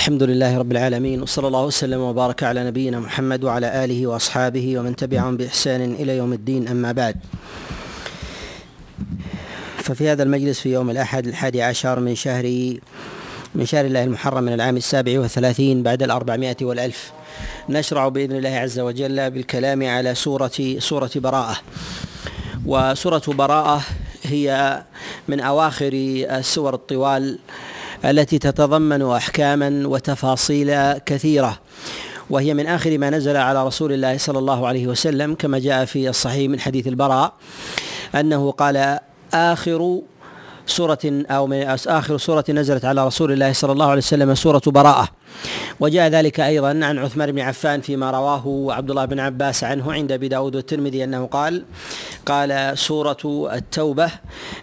الحمد لله رب العالمين وصلى الله وسلم وبارك على نبينا محمد وعلى آله وأصحابه ومن تبعهم بإحسان إلى يوم الدين أما بعد. ففي هذا المجلس في يوم الأحد الحادي عشر من شهر من شهر الله المحرم من العام السابع والثلاثين بعد الأربعمائة والألف نشرع بإذن الله عز وجل بالكلام على سورة سورة براءة. وسورة براءة هي من أواخر السور الطوال التي تتضمن أحكاما وتفاصيل كثيرة. وهي من آخر ما نزل على رسول الله صلى الله عليه وسلم كما جاء في الصحيح من حديث البراء أنه قال آخر سورة أو من آخر سورة نزلت على رسول الله صلى الله عليه وسلم سورة براءة. وجاء ذلك أيضا عن عثمان بن عفان فيما رواه عبد الله بن عباس عنه عند أبي داود والترمذي أنه قال قال سورة التوبة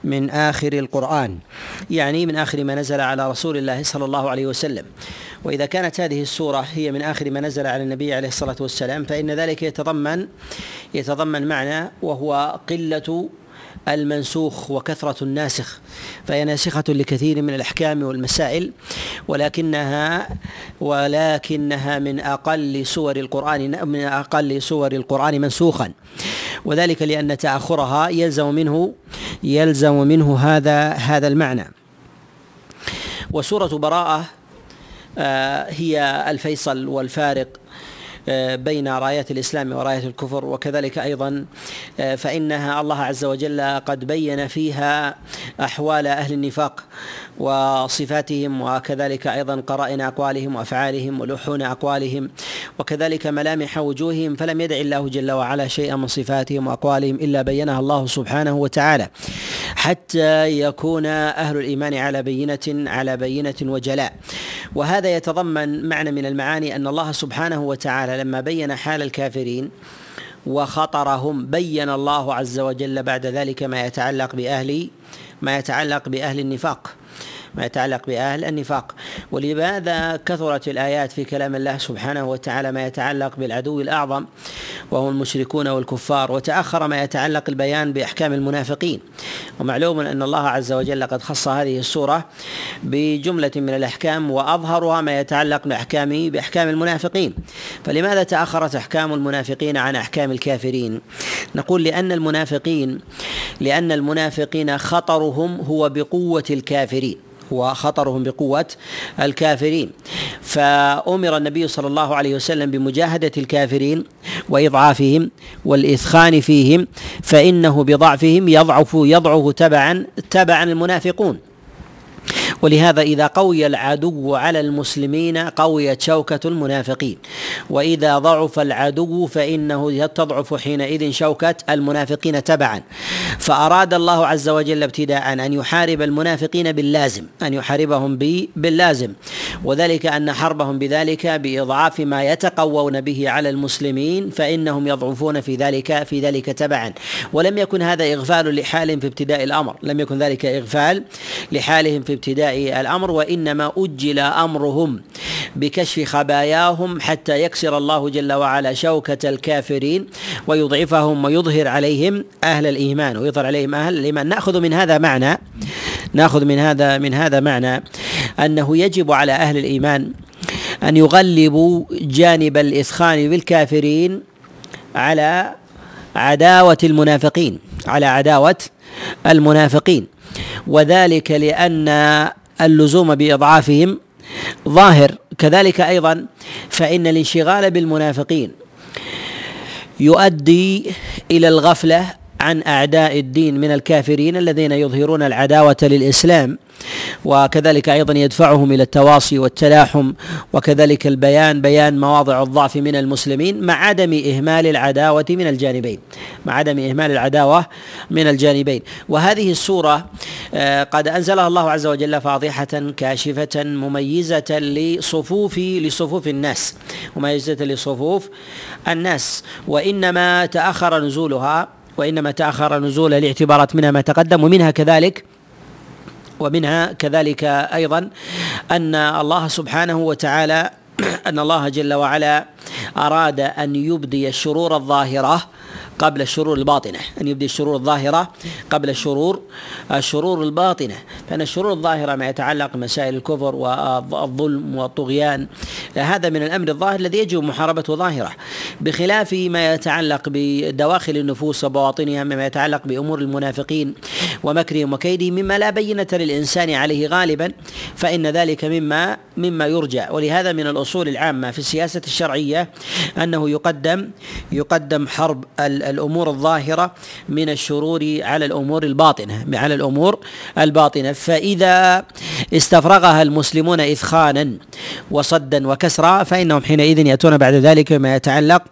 من آخر القرآن يعني من آخر ما نزل على رسول الله صلى الله عليه وسلم. وإذا كانت هذه السورة هي من آخر ما نزل على النبي عليه الصلاة والسلام فإن ذلك يتضمن يتضمن معنى وهو قلة المنسوخ وكثرة الناسخ فهي ناسخة لكثير من الأحكام والمسائل ولكنها ولكنها من أقل سور القرآن من أقل سور القرآن منسوخا. وذلك لأن تأخرها يلزم منه يلزم منه هذا هذا المعنى. وسورة براءة آه، هي الفيصل والفارق بين رايات الإسلام ورايات الكفر وكذلك أيضا آه، فإنها الله عز وجل قد بين فيها أحوال أهل النفاق وصفاتهم وكذلك أيضا قرائن أقوالهم وأفعالهم ولحون أقوالهم وكذلك ملامح وجوههم فلم يدع الله جل وعلا شيئا من صفاتهم وأقوالهم إلا بينها الله سبحانه وتعالى. حتى يكون أهل الإيمان على بينة على بينة وجلاء. وهذا يتضمن معنى من المعاني أن الله سبحانه وتعالى لما بين حال الكافرين وخطرهم بين الله عز وجل بعد ذلك ما يتعلق باهل ما يتعلق بأهل النفاق. ما يتعلق بأهل النفاق. ولماذا كثرت الآيات في كلام الله سبحانه وتعالى ما يتعلق بالعدو الأعظم وهم المشركون والكفار وتأخر ما يتعلق البيان بأحكام المنافقين. ومعلوم أن الله عز وجل قد خص هذه السورة بجملة من الأحكام وأظهرها ما يتعلق بأحكام بأحكام المنافقين. فلماذا تأخرت أحكام المنافقين عن أحكام الكافرين؟ نقول لأن المنافقين لأن المنافقين خطرهم هو بقوة الكافرين. وخطرهم بقوة الكافرين. فأمر النبي صلى الله عليه وسلم بمجاهدة الكافرين وإضعافهم والإثخان فيهم فإنه بضعفهم يضعف يضعف تبعا تبعا المنافقون. ولهذا إذا قوي العدو على المسلمين قويت شوكة المنافقين. وإذا ضعف العدو فإنه تضعف حينئذ شوكة المنافقين تبعا. فأراد الله عز وجل ابتداء أن يحارب المنافقين باللازم أن يحاربهم باللازم. وذلك أن حربهم بذلك بإضعاف ما يتقوون به على المسلمين فإنهم يضعفون في ذلك في ذلك تبعا. ولم يكن هذا إغفال لحالهم في ابتداء الأمر. لم يكن ذلك إغفال لحالهم في ابتداء الأمر وإنما أجل أمرهم بكشف خباياهم حتى يكسر الله جل وعلا شوكة الكافرين ويضعفهم ويظهر عليهم أهل الإيمان ويظهر عليهم أهل الإيمان. نأخذ من هذا معنى نأخذ من هذا من هذا معنى أنه يجب على أهل الإيمان أن يغلبوا جانب الاثخان بالكافرين على عداوة المنافقين على عداوة المنافقين. وذلك لأن اللزوم بإضعافهم ظاهر. كذلك أيضا فإن الانشغال بالمنافقين يؤدي إلى الغفلة عن أعداء الدين من الكافرين الذين يظهرون العداوة للإسلام وكذلك أيضا يدفعهم إلى التواصي والتلاحم وكذلك البيان بيان مواضع الضعف من المسلمين مع عدم إهمال العداوة من الجانبين. مع عدم إهمال العداوة من الجانبين. وهذه السورة آه، قد أنزلها الله عز وجل فاضحة كاشفة مميزة لصفوف لصفوف الناس. مميزة لصفوف الناس. وإنما تأخر نزولها وإنما تأخر نزول لاعتبارات منها ما تقدم ومنها كذلك ومنها كذلك أيضا أن الله سبحانه وتعالى أن الله جل وعلا أراد أن يبدي الشرور الظاهرة قبل الشرور الباطنة أن يبدي الشرور الظاهرة قبل الشرور الشرور الباطنة. فإن الشرور الظاهرة ما يتعلق بمسائل الكفر والظلم والطغيان هذا من الأمر الظاهر الذي يجب محاربته ظاهرة. بخلاف ما يتعلق بدواخل النفوس وبواطنها مما يتعلق بأمور المنافقين ومكرهم وكيدهم مما لا بينة للإنسان عليه غالبا فإن ذلك مما مما يرجى. ولهذا من الأصول العامة في السياسة الشرعية أنه يقدم يقدم حرب الأمور الظاهرة من الشرور على الأمور الباطنة على الأمور الباطنة. فإذا استفرغها المسلمون إثخانا وصدا وكسرا فإنهم حينئذ يأتون بعد ذلك بما يتعلق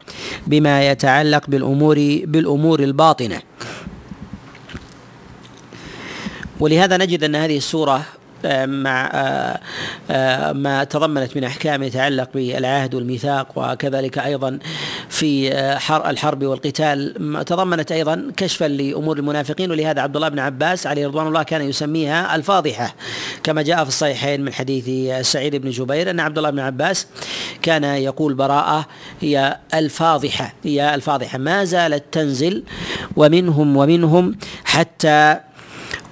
بما يتعلق بالأمور بالأمور الباطنة. ولهذا نجد أن هذه السورة مع آه، آه، ما تضمنت من أحكام يتعلق بالعهد والميثاق وكذلك أيضا في آه، الحرب والقتال. تضمنت أيضا كشفا لأمور المنافقين ولهذا عبد الله بن عباس عليه رضوان الله كان يسميها الفاضحة. كما جاء في الصحيحين من حديث سعيد بن جبير أن عبد الله بن عباس كان يقول براءة هي الفاضحة هي الفاضحة ما زالت تنزل ومنهم ومنهم حتى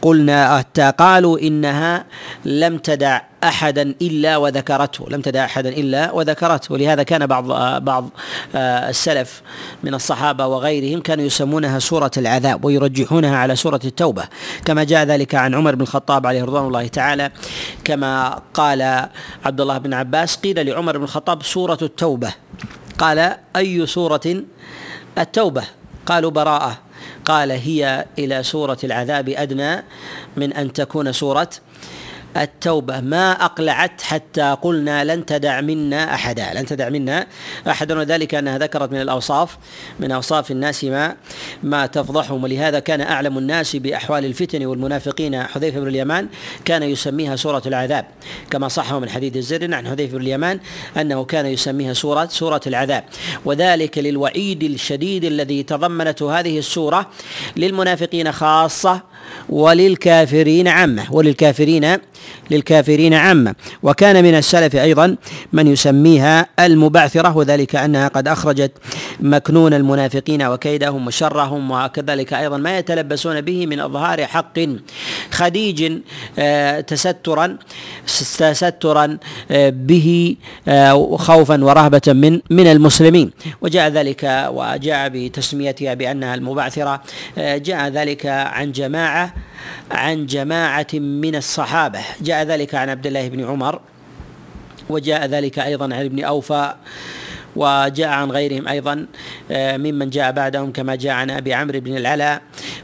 قلنا حتى قالوا إنها لم تدع أحدا إلا وذكرته لم تدع أحدا إلا وذكرته. ولهذا كان بعض بعض آه، السلف من الصحابة وغيرهم كانوا يسمونها سورة العذاب ويرجحونها على سورة التوبة. كما جاء ذلك عن عمر بن الخطاب عليه رضوان الله تعالى كما قال عبد الله بن عباس قيل لعمر بن الخطاب سورة التوبة. قال أي سورة التوبة؟ قالوا براءة. قال هي إلى سورة العذاب أدنى من أن تكون سورة التوبة. ما أقلعت حتى قلنا لن تدع منا أحدا لن تدع منا أحدا وذلك أنها ذكرت من الأوصاف من أوصاف الناس ما ما تفضحهم. ولهذا كان أعلم الناس بأحوال الفتن والمنافقين. حذيفة بن اليمان كان يسميها سورة العذاب كما صح من حديث الزر عن حذيفة بن اليمان أنه كان يسميها سورة سورة العذاب. وذلك للوعيد الشديد الذي تضمنته هذه السورة للمنافقين خاصة وللكافرين عامة وللكافرين للكافرين عامة. وكان من السلف أيضا من يسميها المبعثرة وذلك أنها قد أخرجت مكنون المنافقين وكيدهم وشرهم وكذلك أيضا ما يتلبسون به من إظهار حق خديج آه، تسترا تسترا آه، به آه، خوفا ورهبة من من المسلمين. وجاء ذلك وجاء بتسميتها بأنها المبعثرة جاء ذلك عن جماعة عن جماعة من الصحابة. جاء ذلك عن عبد الله بن عمر وجاء ذلك أيضا عن ابن أوفى. وجاء عن غيرهم أيضا آه، ممن جاء بعدهم كما جاء عن أبي عمرو بن العلاء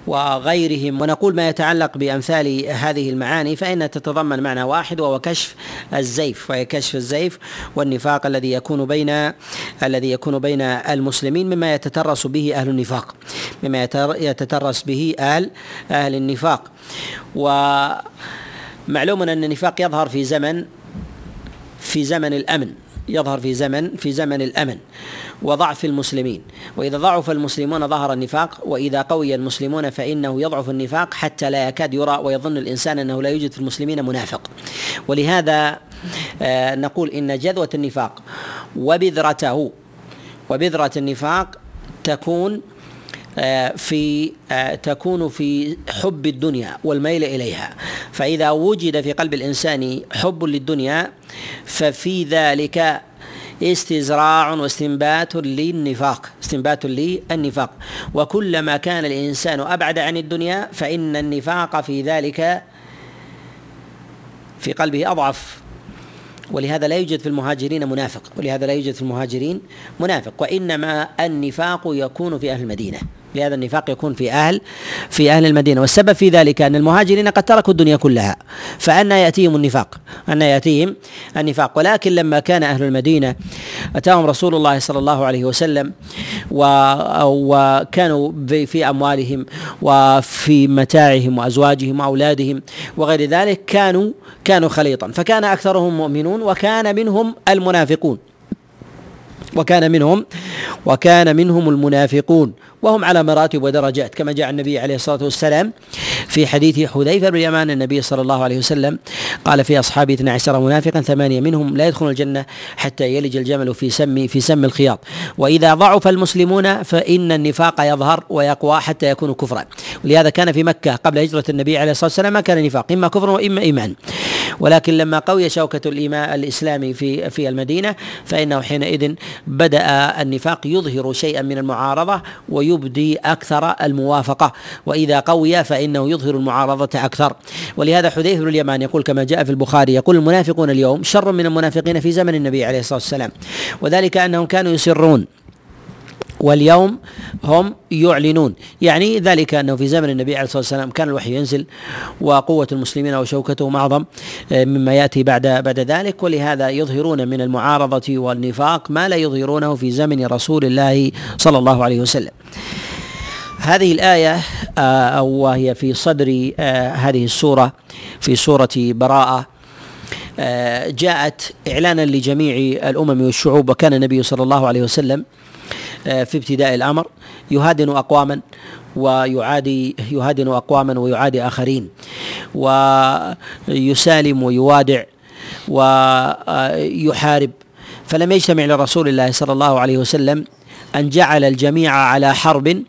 وغيرهم. ونقول ما يتعلق بأمثال هذه المعاني فإنها تتضمن معنى واحد وهو كشف الزيف. وهي كشف الزيف والنفاق الذي يكون بين الذي يكون بين المسلمين مما يتترس به أهل النفاق. مما يتترس به أهل أهل النفاق. ومعلوم أن النفاق يظهر في زمن في زمن الأمن. يظهر في زمن في زمن الأمن وضعف المسلمين. وإذا ضعف المسلمون ظهر النفاق وإذا قوي المسلمون فإنه يضعف النفاق حتى لا يكاد يرى ويظن الإنسان أنه لا يوجد في المسلمين منافق. ولهذا آه، نقول إن جذوة النفاق وبذرته وبذرة النفاق تكون في آه، تكون في حب الدنيا والميل إليها. فإذا وجد في قلب الإنسان حب للدنيا ففي ذلك استزراع واستنبات للنفاق استنبات للنفاق. وكلما كان الإنسان أبعد عن الدنيا فإن النفاق في ذلك في قلبه أضعف. ولهذا لا يوجد في المهاجرين منافق ولهذا لا يوجد في المهاجرين منافق. وإنما النفاق يكون في أهل المدينة. لهذا النفاق يكون في أهل في أهل المدينة. والسبب في ذلك أن المهاجرين قد تركوا الدنيا كلها فأنا يأتيهم النفاق أن يأتيهم النفاق. ولكن لما كان أهل المدينة أتاهم رسول الله صلى الله عليه وسلم وكانوا في أموالهم وفي متاعهم وأزواجهم وأولادهم وغير ذلك كانوا كانوا خليطا. فكان أكثرهم مؤمنون وكان منهم المنافقون وكان منهم وكان منهم المنافقون وهم على مراتب ودرجات كما جاء النبي عليه الصلاة والسلام في حديث حذيفة بن اليمان النبي صلى الله عليه وسلم قال في أصحابه 12 منافقا ثمانية منهم لا يدخلون الجنة حتى يلج الجمل في سم في سم الخياط. وإذا ضعف المسلمون فإن النفاق يظهر ويقوى حتى يكون كفرا. ولهذا كان في مكة قبل هجرة النبي عليه الصلاة والسلام ما كان نفاق إما كفر وإما إيمان. ولكن لما قوي شوكة الإسلامي في في المدينة فإنه حينئذ بدأ النفاق يظهر شيئا من المعارضة ويبدي أكثر الموافقة. وإذا قوي فإنه يظهر المعارضة أكثر. ولهذا حذيفة بن اليمان يقول كما جاء في البخاري يقول المنافقون اليوم شر من المنافقين في زمن النبي عليه الصلاة والسلام. وذلك أنهم كانوا يسرون. واليوم هم يعلنون يعني ذلك أنه في زمن النبي عليه الصلاة والسلام كان الوحي ينزل وقوة المسلمين وشوكتهم أعظم آه، مما يأتي بعد بعد ذلك ولهذا يظهرون من المعارضة والنفاق ما لا يظهرونه في زمن رسول الله صلى الله عليه وسلم. هذه الآية آه، وهي في صدر آه، هذه السورة في سورة براءة جاءت إعلانا لجميع الأمم والشعوب وكان النبي صلى الله عليه وسلم في ابتداء الأمر يهادن أقواما ويعادي يهادن أقواما ويعادي آخرين ويسالم ويوادع ويحارب. فلم يجتمع لرسول الله صلى الله عليه وسلم أن جعل الجميع على حرب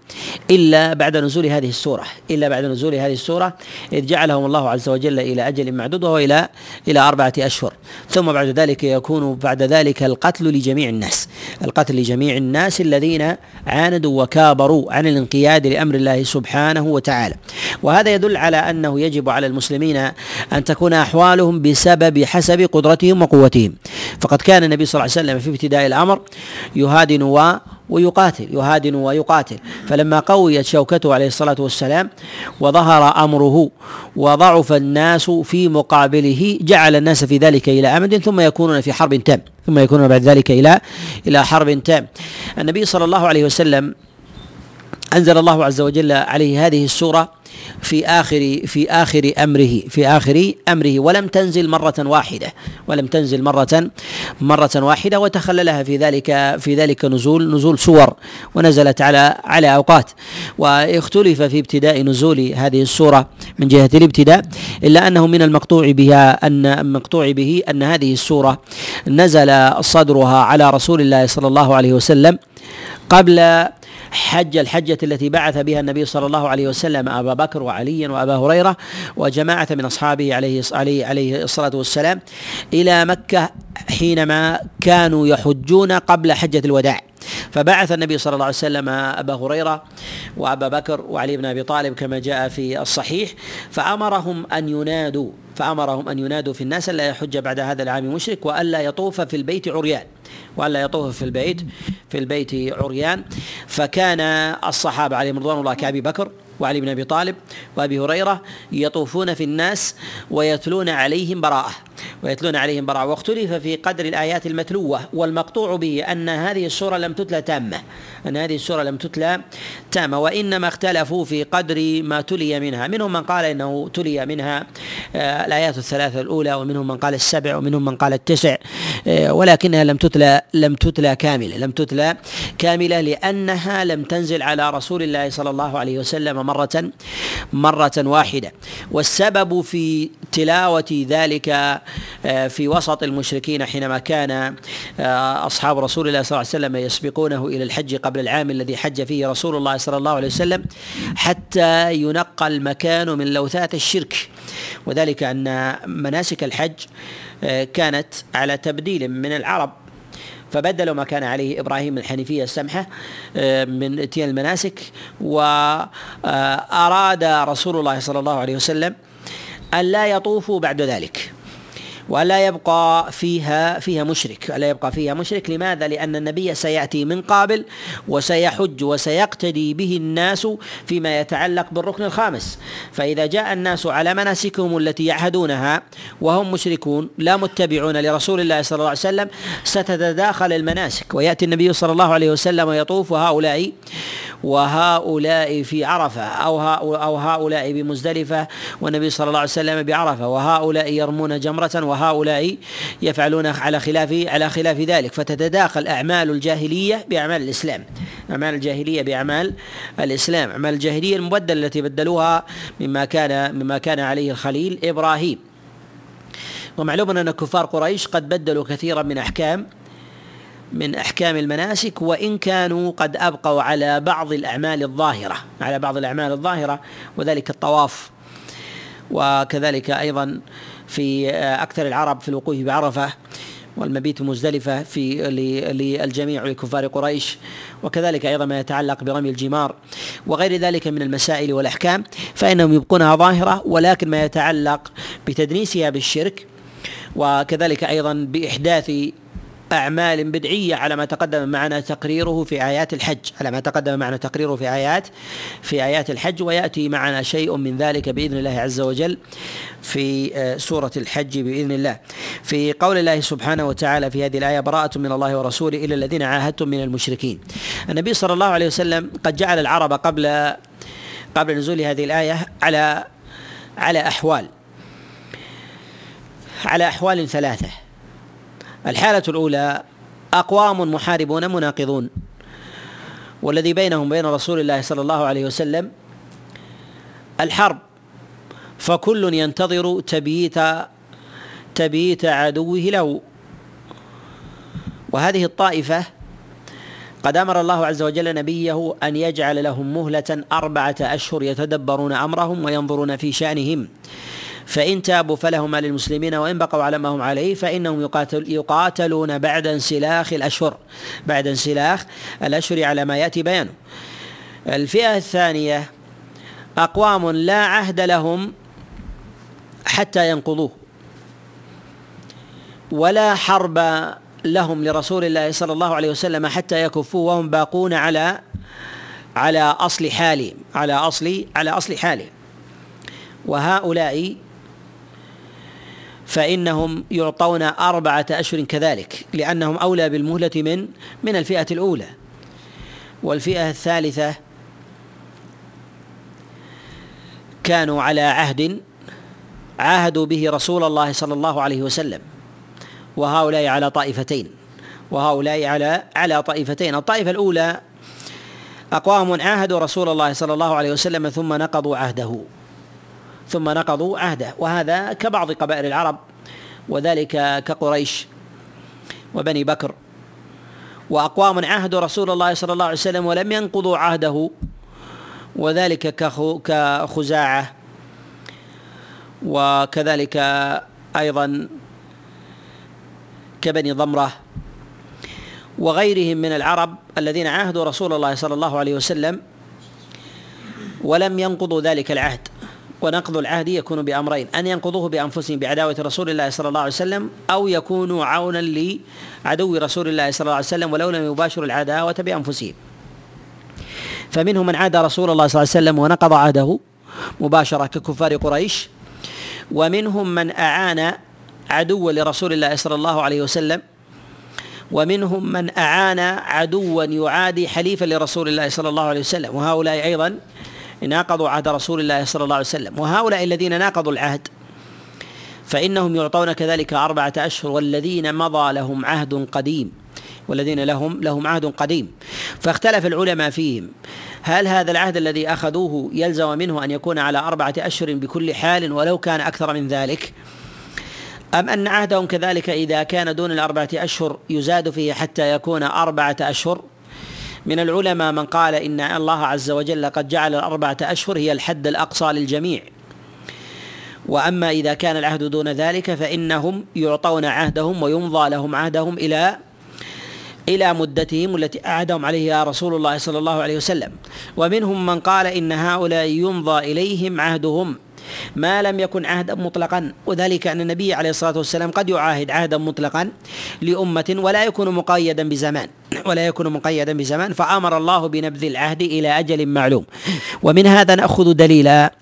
إلا بعد نزول هذه السورة إلا بعد نزول هذه السورة إذ جعلهم الله عز وجل إلى أجل معدود وهو إلى إلى أربعة أشهر. ثم بعد ذلك يكون بعد ذلك القتل لجميع الناس القتل لجميع الناس الذين عاندوا وكابروا عن الانقياد لأمر الله سبحانه وتعالى. وهذا يدل على أنه يجب على المسلمين أن تكون أحوالهم بسبب حسب قدرتهم وقوتهم. فقد كان النبي صلى الله عليه وسلم في ابتداء الأمر يهادن و ويقاتل يهادن ويقاتل. فلما قويت شوكته عليه الصلاة والسلام وظهر أمره وضعف الناس في مقابله جعل الناس في ذلك إلى أمد ثم يكونون في حرب تام ثم يكونون بعد ذلك إلى إلى حرب تام. النبي صلى الله عليه وسلم أنزل الله عز وجل عليه هذه السورة في آخر في آخر أمره في آخر أمره. ولم تنزل مرة واحدة. ولم تنزل مرة مرة واحدة وتخللها في ذلك في ذلك نزول نزول سور ونزلت على على أوقات. واختلف في ابتداء نزول هذه السورة من جهة الابتداء إلا أنه من المقطوع بها أن المقطوع به أن هذه السورة نزل صدرها على رسول الله صلى الله عليه وسلم قبل حج الحجة التي بعث بها النبي صلى الله عليه وسلم أبا بكر وعليا وأبا هريرة وجماعة من أصحابه عليه عليه الصلاة والسلام إلى مكة حينما كانوا يحجون قبل حجة الوداع. فبعث النبي صلى الله عليه وسلم أبا هريرة وأبا بكر وعلي بن أبي طالب كما جاء في الصحيح فأمرهم أن ينادوا فأمرهم أن ينادوا في الناس الا يحج بعد هذا العام مشرك والا يطوف في البيت عريان. وألا يطوف في البيت في البيت عريان. فكان الصحابة عليهم رضوان الله كأبي بكر وعلي بن أبي طالب وأبي هريرة يطوفون في الناس ويتلون عليهم براءة. ويتلون عليهم براءة. واختلف في قدر الآيات المتلوة والمقطوع به أن هذه السورة لم تتلى تامة. أن هذه السورة لم تتلى تامة. وإنما اختلفوا في قدر ما تلي منها. منهم من قال إنه تلي منها آه، الآيات الثلاثة الأولى ومنهم من قال السبع ومنهم من قال التسع آه، ولكنها لم تتلى لم تتلى كاملة لم تتلى كاملة لأنها لم تنزل على رسول الله صلى الله عليه وسلم مرة مرة واحدة. والسبب في تلاوة ذلك آه، في وسط المشركين حينما كان آه، أصحاب رسول الله صلى الله عليه وسلم يسبقونه إلى الحج قبل العام الذي حج فيه رسول الله صلى الله عليه وسلم حتى ينقى المكان من لوثات الشرك. وذلك أن مناسك الحج آه، كانت على تبديل من العرب. فبدلوا ما كان عليه إبراهيم الحنيفية السمحة من اتيان المناسك واراد رسول الله صلى الله عليه وسلم أن لا يطوفوا بعد ذلك. ولا يبقى فيها فيها مشرك. ألا يبقى فيها مشرك. لماذا؟ لأن النبي سيأتي من قابل وسيحج وسيقتدي به الناس فيما يتعلق بالركن الخامس. فإذا جاء الناس على مناسكهم التي يعهدونها وهم مشركون لا متبعون لرسول الله صلى الله عليه وسلم ستتداخل المناسك. ويأتي النبي صلى الله عليه وسلم ويطوف هؤلاء وهؤلاء في عرفة أو أو هؤلاء بمزدلفة والنبي صلى الله عليه وسلم بعرفة وهؤلاء يرمون جمرة وهؤلاء يفعلون على خلاف على خلاف ذلك. فتتداخل أعمال الجاهلية بأعمال الإسلام. أعمال الجاهلية بأعمال الإسلام. أعمال الجاهلية المبدلة التي بدلوها مما كان مما كان عليه الخليل إبراهيم. ومعلوم أن كفار قريش قد بدلوا كثيرا من أحكام من أحكام المناسك وإن كانوا قد أبقوا على بعض الأعمال الظاهرة. على بعض الأعمال الظاهرة وذلك الطواف وكذلك أيضا في أكثر العرب في الوقوف بعرفة والمبيت مزدلفة في للجميع لكفار قريش. وكذلك أيضا ما يتعلق برمي الجمار وغير ذلك من المسائل والأحكام فإنهم يبقونها ظاهرة ولكن ما يتعلق بتدنيسها بالشرك وكذلك أيضا بإحداث أعمال بدعية على ما تقدم معنا تقريره في آيات الحج على ما تقدم معنا تقريره في آيات في آيات الحج ويأتي معنا شيء من ذلك بإذن الله عز وجل في آه، سورة الحج بإذن الله. في قول الله سبحانه وتعالى في هذه الآية براءة من الله ورسوله إلى الذين عاهدتم من المشركين النبي صلى الله عليه وسلم قد جعل العرب قبل قبل نزول هذه الآية على على أحوال على أحوال ثلاثة. الحالة الأولى أقوام محاربون مناقضون. والذي بينهم بين رسول الله صلى الله عليه وسلم الحرب. فكل ينتظر تبييت تبييت عدوه له. وهذه الطائفة قد أمر الله عز وجل نبيه أن يجعل لهم مهلة أربعة أشهر يتدبرون أمرهم وينظرون في شأنهم. فإن تابوا فلهما للمسلمين وإن بقوا على ما هم عليه فإنهم يقاتل يقاتلون بعد انسلاخ الأشهر بعد انسلاخ الأشهر على ما يأتي بيانه. الفئة الثانية أقوام لا عهد لهم حتى ينقضوه ولا حرب لهم لرسول الله صلى الله عليه وسلم حتى يكفوا وهم باقون على على أصل حالهم على أصل على أصل حالهم. وهؤلاء فإنهم يعطون أربعة أشهر كذلك لأنهم أولى بالمهلة من من الفئة الأولى. والفئة الثالثة كانوا على عهد عاهدوا به رسول الله صلى الله عليه وسلم وهؤلاء على طائفتين وهؤلاء على على طائفتين. الطائفة الأولى أقوام عاهدوا رسول الله صلى الله عليه وسلم ثم نقضوا عهده. ثم نقضوا عهده وهذا كبعض قبائل العرب وذلك كقريش وبني بكر. وأقوام عاهدوا رسول الله صلى الله عليه وسلم ولم ينقضوا عهده وذلك كخزاعة. وكذلك أيضا كبني ضمرة وغيرهم من العرب الذين عاهدوا رسول الله صلى الله عليه وسلم ولم ينقضوا ذلك العهد. ونقض العهد يكون بأمرين أن ينقضوه بأنفسهم بعداوة رسول الله صلى الله عليه وسلم أو يكونوا عونا لعدو رسول الله صلى الله عليه وسلم ولو لم يباشروا العداوة بأنفسهم. فمنهم من عاد رسول الله صلى الله عليه وسلم ونقض عهده مباشرة ككفار قريش ومنهم من أعان عدوا لرسول الله صلى الله عليه وسلم ومنهم من أعان عدوا يعادي حليفا لرسول الله صلى الله عليه وسلم وهؤلاء أيضا ناقضوا عهد رسول الله صلى الله عليه وسلم. وهؤلاء الذين ناقضوا العهد فإنهم يعطون كذلك أربعة أشهر والذين مضى لهم عهد قديم. والذين لهم لهم عهد قديم. فاختلف العلماء فيهم. هل هذا العهد الذي أخذوه يلزم منه أن يكون على أربعة أشهر بكل حال ولو كان أكثر من ذلك؟ أم أن عهدهم كذلك إذا كان دون الأربعة أشهر يزاد فيه حتى يكون أربعة أشهر؟ من العلماء من قال إن الله عز وجل قد جعل الأربعة أشهر هي الحد الأقصى للجميع. وأما إذا كان العهد دون ذلك فإنهم يعطون عهدهم ويمضى لهم عهدهم إلى إلى مدتهم التي أعدهم عليها رسول الله صلى الله عليه وسلم. ومنهم من قال إن هؤلاء يمضى إليهم عهدهم ما لم يكن عهدا مطلقا. وذلك أن النبي عليه الصلاة والسلام قد يعاهد عهدا مطلقا لأمة ولا يكون مقيدا بزمان. ولا يكون مقيدا بزمان. فأمر الله بنبذ العهد إلى أجل معلوم. ومن هذا نأخذ دليلا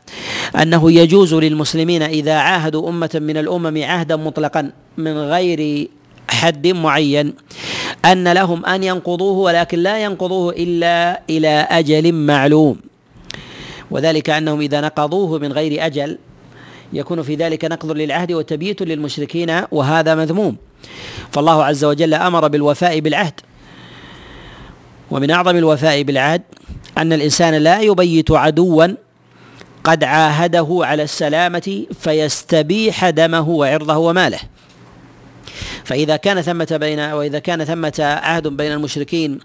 أنه يجوز للمسلمين إذا عاهدوا أمة من الأمم عهدا مطلقا من غير حد معين أن لهم أن ينقضوه ولكن لا ينقضوه إلا إلى أجل معلوم. وذلك أنهم إذا نقضوه من غير أجل يكون في ذلك نقض للعهد وتبييت للمشركين وهذا مذموم. فالله عز وجل أمر بالوفاء بالعهد. ومن أعظم الوفاء بالعهد أن الإنسان لا يبيت عدوا قد عاهده على السلامة فيستبيح دمه وعرضه وماله. فإذا كان ثمة بين وإذا كان ثمة عهد بين المشركين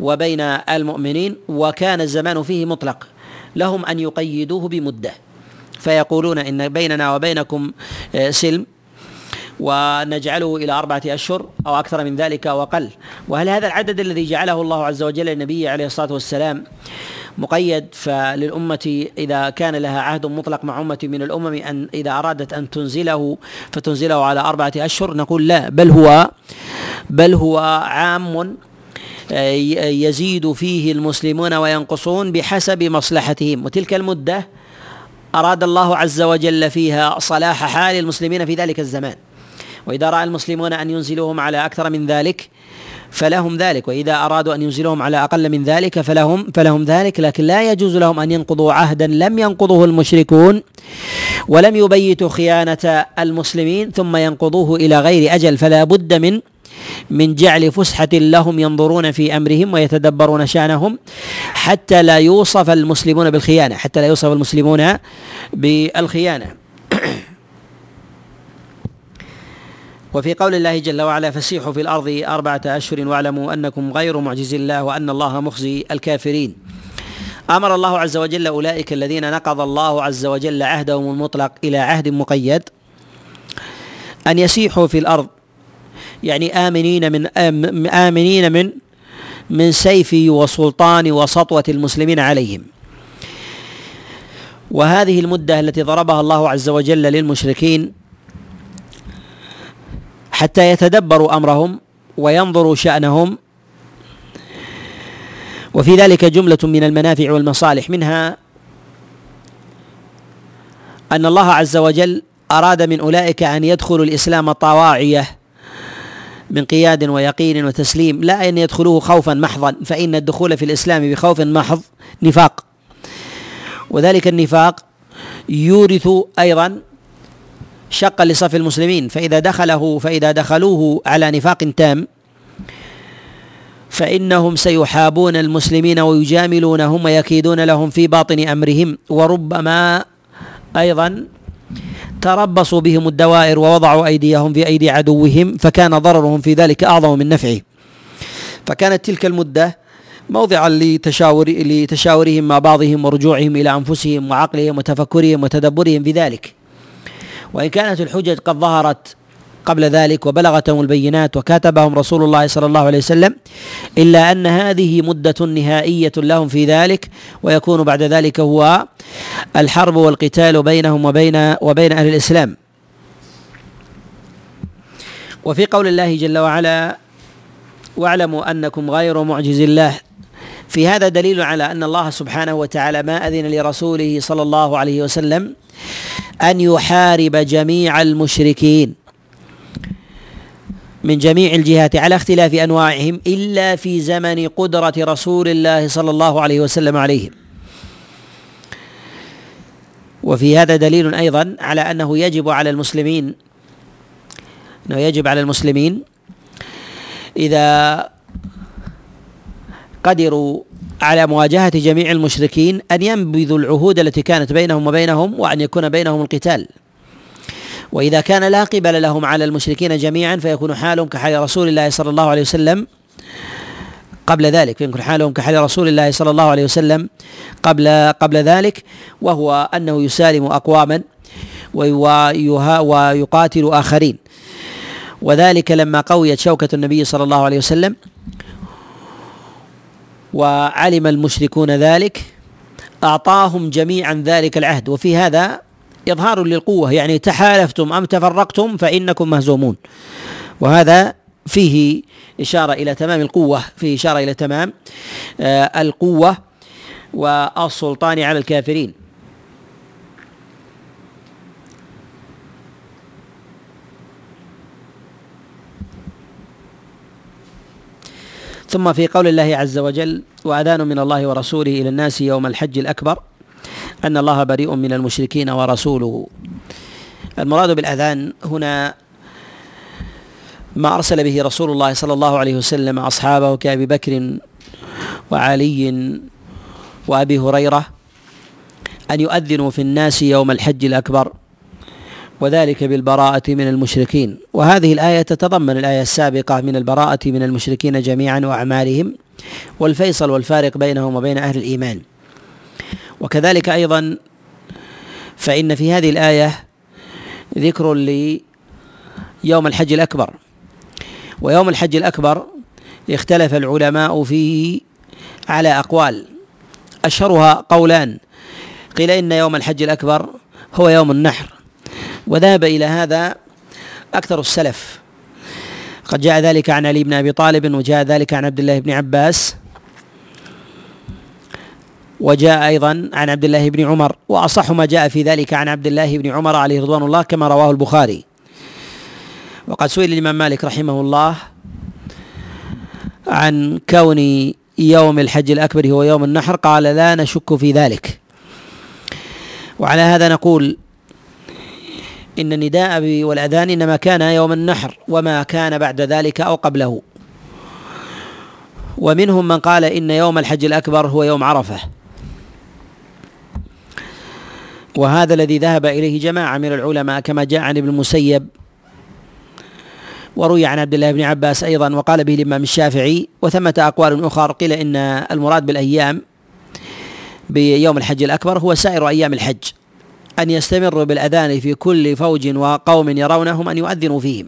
وبين المؤمنين وكان الزمان فيه مطلق لهم أن يقيدوه بمدة. فيقولون إن بيننا وبينكم آه، سلم ونجعله إلى أربعة أشهر أو أكثر من ذلك أو أقل. وهل هذا العدد الذي جعله الله عز وجل للنبي عليه الصلاة والسلام مقيد؟ فللأمة إذا كان لها عهد مطلق مع أمة من الأمم أن إذا أرادت أن تنزله فتنزله على أربعة أشهر نقول لا بل هو بل هو عام يزيد فيه المسلمون وينقصون بحسب مصلحتهم. وتلك المدة أراد الله عز وجل فيها صلاح حال المسلمين في ذلك الزمان. وإذا رأى المسلمون أن ينزلوهم على أكثر من ذلك فلهم ذلك. وإذا أرادوا أن ينزلوهم على أقل من ذلك فلهم فلهم ذلك. لكن لا يجوز لهم أن ينقضوا عهدا لم ينقضه المشركون ولم يبيتوا خيانة المسلمين ثم ينقضوه إلى غير أجل. فلا بد من من جعل فسحة لهم ينظرون في أمرهم ويتدبرون شأنهم حتى لا يوصف المسلمون بالخيانة حتى لا يوصف المسلمون بالخيانة. وفي قول الله جل وعلا فسيحوا في الأرض أربعة أشهر واعلموا أنكم غير معجز الله وأن الله مخزي الكافرين. أمر الله عز وجل أولئك الذين نقض الله عز وجل عهدهم المطلق إلى عهد مقيد أن يسيحوا في الأرض. يعني آمنين من آمنين من من سيف وسلطان وسطوة المسلمين عليهم. وهذه المدة التي ضربها الله عز وجل للمشركين حتى يتدبروا أمرهم وينظروا شأنهم. وفي ذلك جملة من المنافع والمصالح. منها أن الله عز وجل أراد من أولئك أن يدخلوا الإسلام طواعية من قياد ويقين وتسليم لا أن يدخلوه خوفا محضا فإن الدخول في الإسلام بخوف محض نفاق. وذلك النفاق يورث أيضا شقا لصف المسلمين فإذا دخله فإذا دخلوه على نفاق تام فإنهم سيحابون المسلمين ويجاملونهم ويكيدون لهم في باطن أمرهم. وربما أيضا تربصوا بهم الدوائر ووضعوا أيديهم في أيدي عدوهم فكان ضررهم في ذلك أعظم من نفعه. فكانت تلك المدة موضعا لتشاور لتشاورهم مع بعضهم ورجوعهم إلى أنفسهم وعقلهم وتفكرهم وتدبرهم في ذلك. وإن كانت الحجج قد ظهرت قبل ذلك وبلغتهم البينات وكاتبهم رسول الله صلى الله عليه وسلم إلا أن هذه مدة نهائية لهم في ذلك ويكون بعد ذلك هو الحرب والقتال بينهم وبين وبين أهل الإسلام. وفي قول الله جل وعلا واعلموا أنكم غير معجز الله. في هذا دليل على أن الله سبحانه وتعالى ما أذن لرسوله صلى الله عليه وسلم أن يحارب جميع المشركين. من جميع الجهات على اختلاف أنواعهم إلا في زمن قدرة رسول الله صلى الله عليه وسلم عليهم. وفي هذا دليل أيضا على أنه يجب على المسلمين أنه يجب على المسلمين إذا قدروا على مواجهة جميع المشركين أن ينبذوا العهود التي كانت بينهم وبينهم وأن يكون بينهم القتال. وإذا كان لا قبل لهم على المشركين جميعا فيكون حالهم كحال رسول الله صلى الله عليه وسلم قبل ذلك فيكون حالهم كحال رسول الله صلى الله عليه وسلم قبل قبل ذلك وهو أنه يسالم أقواما ويقاتل آخرين. وذلك لما قويت شوكة النبي صلى الله عليه وسلم وعلم المشركون ذلك أعطاهم جميعا ذلك العهد. وفي هذا إظهار للقوة يعني تحالفتم أم تفرقتم فإنكم مهزومون. وهذا فيه إشارة إلى تمام القوة فيه إشارة إلى تمام آه، القوة والسلطان على الكافرين. ثم في قول الله عز وجل وأذان من الله ورسوله إلى الناس يوم الحج الأكبر أن الله بريء من المشركين ورسوله. المراد بالأذان هنا ما أرسل به رسول الله صلى الله عليه وسلم أصحابه كأبي بكر وعلي وأبي هريرة أن يؤذنوا في الناس يوم الحج الأكبر وذلك بالبراءة من المشركين. وهذه الآية تتضمن الآية السابقة من البراءة من المشركين جميعا وأعمالهم والفيصل والفارق بينهم وبين أهل الإيمان. وكذلك أيضا فإن في هذه الآية ذكر ليوم الحج الأكبر. ويوم الحج الأكبر اختلف العلماء فيه على أقوال. أشهرها قولان قيل إن يوم الحج الأكبر هو يوم النحر وذهب إلى هذا أكثر السلف. قد جاء ذلك عن علي بن أبي طالب وجاء ذلك عن عبد الله بن عباس وجاء أيضا عن عبد الله بن عمر وأصح ما جاء في ذلك عن عبد الله بن عمر عليه رضوان الله كما رواه البخاري. وقد سئل الإمام مالك رحمه الله عن كون يوم الحج الأكبر هو يوم النحر قال لا نشك في ذلك. وعلى هذا نقول إن النداء والأذان إنما كان يوم النحر وما كان بعد ذلك أو قبله. ومنهم من قال إن يوم الحج الأكبر هو يوم عرفة. وهذا الذي ذهب إليه جماعة من العلماء كما جاء عن ابن المسيب وروي عن عبد الله بن عباس أيضا وقال به الإمام الشافعي وثمة أقوال أخرى قيل إن المراد بالأيام بيوم الحج الأكبر هو سائر أيام الحج أن يستمروا بالأذان في كل فوج وقوم يرونهم أن يؤذنوا فيهم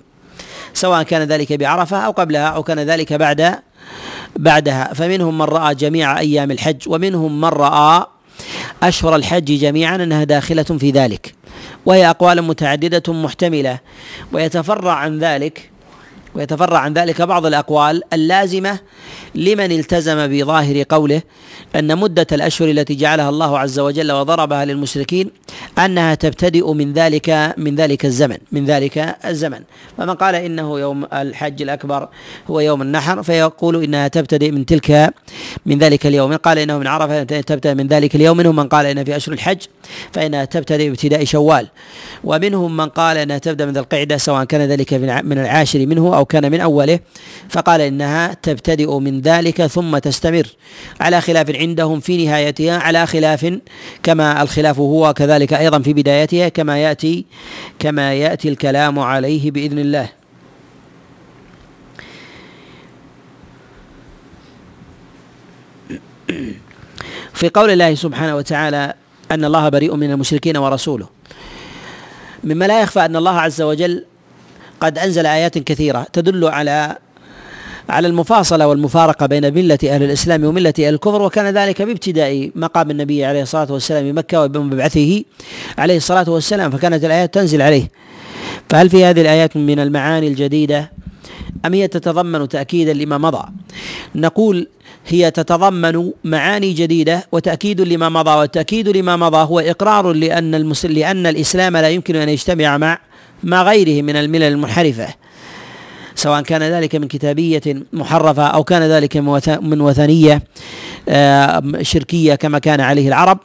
سواء كان ذلك بعرفة أو قبلها أو كان ذلك بعد بعدها فمنهم من رأى جميع أيام الحج ومنهم من رأى أشهر الحج جميعا أنها داخلة في ذلك. وهي أقوال متعددة محتملة. ويتفرع عن ذلك ويتفرع عن ذلك بعض الأقوال اللازمة لمن التزم بظاهر قوله أن مدة الأشهر التي جعلها الله عز وجل وضربها للمشركين أنها تبتدئ من ذلك من ذلك الزمن من ذلك الزمن. فمن قال إنه يوم الحج الأكبر هو يوم النحر فيقول إنها تبتدئ من تلك من ذلك اليوم. من قال إنه من عرفة تبتدئ من ذلك اليوم. منهم من قال إن في أشهر الحج فإنها تبتدئ بابتداء شوال. ومنهم من قال إنها تبدأ من ذي القعدة سواء كان ذلك من العاشر منه أو كان من أوله. فقال إنها تبتدئ من ذلك ثم تستمر. على خلاف عندهم في نهايتها على خلاف كما الخلاف هو كذلك أيضا في بدايتها كما يأتي كما يأتي الكلام عليه بإذن الله. في قول الله سبحانه وتعالى أن الله بريء من المشركين ورسوله. مما لا يخفى أن الله عز وجل قد أنزل آيات كثيرة تدل على على المفاصلة والمفارقة بين ملة أهل الإسلام وملة أهل الكفر وكان ذلك بابتداء مقام النبي عليه الصلاة والسلام بمكة وبمبعثه عليه الصلاة والسلام فكانت الآيات تنزل عليه. فهل في هذه الآيات من المعاني الجديدة أم هي تتضمن تأكيدا لما مضى؟ نقول هي تتضمن معاني جديدة وتأكيد لما مضى والتأكيد لما مضى هو إقرار لأن لأن الإسلام لا يمكن أن يجتمع مع مع غيره من الملل المنحرفة. سواء كان ذلك من كتابية محرفة أو كان ذلك من وثنية شركية كما كان عليه العرب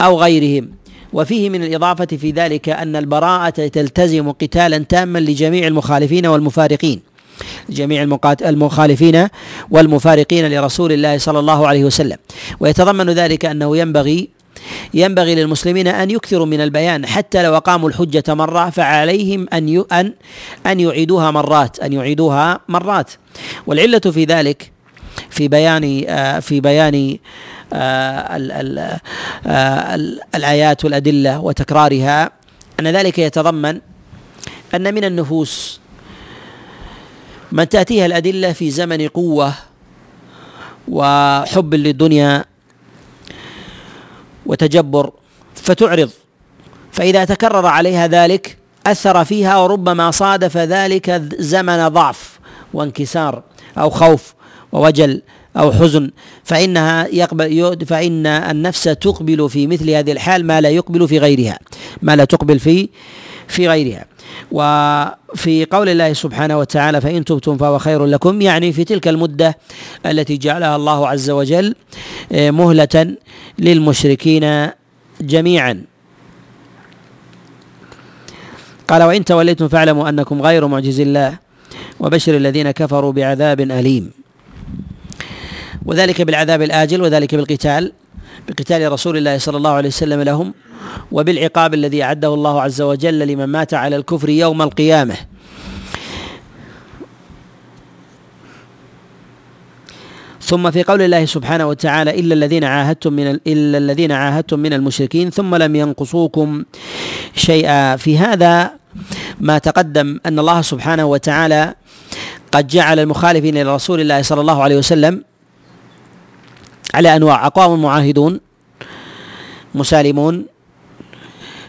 أو غيرهم. وفيه من الإضافة في ذلك أن البراءة تلتزم قتالا تاما لجميع المخالفين والمفارقين. جميع المخالفين والمفارقين لرسول الله صلى الله عليه وسلم. ويتضمن ذلك أنه ينبغي ينبغي للمسلمين أن يكثروا من البيان حتى لو أقاموا الحجة مرة فعليهم أن أن أن يعيدوها مرات أن يعيدوها مرات. والعلة في ذلك في بيان آه، في بيان آه، آه، الآيات والأدلة وتكرارها أن ذلك يتضمن أن من النفوس من تأتيها الأدلة في زمن قوة وحب للدنيا وتجبر فتعرض. فإذا تكرر عليها ذلك أثر فيها وربما صادف ذلك زمن ضعف وانكسار أو خوف ووجل أو حزن. فإنها يقبل فإن النفس تقبل في مثل هذه الحال ما لا يقبل في غيرها ما لا تقبل في في غيرها. وفي قول الله سبحانه وتعالى فإن تبتم فهو خير لكم يعني في تلك المدة التي جعلها الله عز وجل آه، مهلة للمشركين جميعا. قال وإن توليتم فاعلموا أنكم غير معجز الله وبشر الذين كفروا بعذاب أليم. وذلك بالعذاب الآجل وذلك بالقتال. بقتال رسول الله صلى الله عليه وسلم لهم وبالعقاب الذي أعده الله عز وجل لمن مات على الكفر يوم القيامة. ثم في قول الله سبحانه وتعالى إلا الذين عاهدتم من إلا الذين عاهدتم من المشركين ثم لم ينقصوكم شيئا. في هذا ما تقدم أن الله سبحانه وتعالى قد جعل المخالفين لرسول الله صلى الله عليه وسلم على أنواع. اقوام معاهدون مسالمون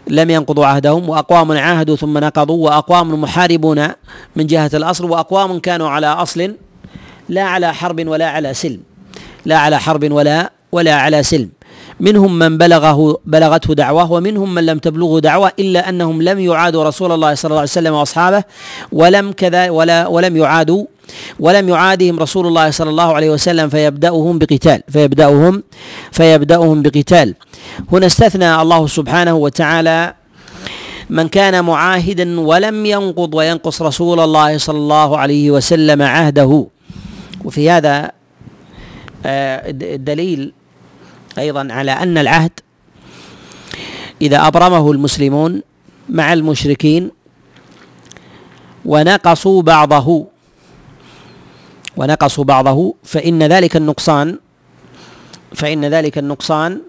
لم ينقضوا عهدهم وأقوام عاهدوا ثم نقضوا وأقوام محاربون من جهة الأصل وأقوام كانوا على أصل لا على حرب ولا على سلم. لا على حرب ولا ولا على سلم. منهم من بلغه بلغته دعوة ومنهم من لم تبلغه دعوة إلا أنهم لم يعادوا رسول الله صلى الله عليه وسلم وأصحابه ولم كذا ولا ولم يعادوا ولم يعادهم رسول الله صلى الله عليه وسلم فيبدأهم بقتال فيبدأهم فيبدأهم بقتال. هنا استثنى الله سبحانه وتعالى من كان معاهدا ولم ينقض وينقص رسول الله صلى الله عليه وسلم عهده. وفي هذا آه، الدليل أيضا على أن العهد إذا أبرمه المسلمون مع المشركين ونقصوا بعضه. ونقصوا بعضه فإن ذلك النقصان فإن ذلك النقصان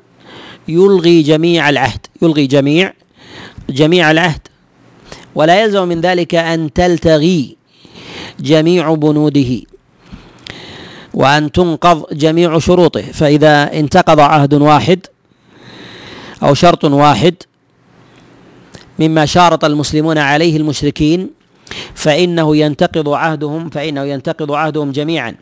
يلغي جميع العهد يلغي جميع جميع العهد. ولا يلزم من ذلك أن تلتغي جميع بنوده وأن تنقض جميع شروطه. فإذا انتقض عهد واحد أو شرط واحد مما شارط المسلمون عليه المشركين فإنه ينتقض عهدهم فإنه ينتقض عهدهم جميعا.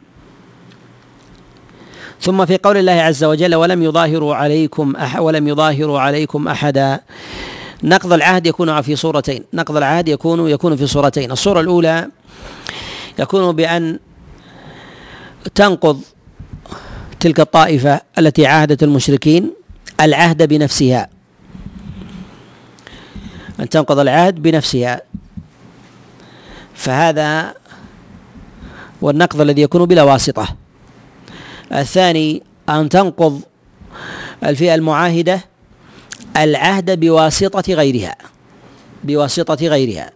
ثم في قول الله عز وجل ولم يظاهروا عليكم أح ولم يظاهروا عليكم أحدا. نقض العهد يكون في صورتين. نقض العهد يكون يكون في صورتين. الصورة الأولى يكون بأن تنقض تلك الطائفة التي عاهدت المشركين العهد بنفسها. أن تنقض العهد بنفسها. فهذا هو النقض الذي يكون بلا واسطة. الثاني أن تنقض الفئة المعاهدة العهد بواسطة غيرها بواسطة غيرها.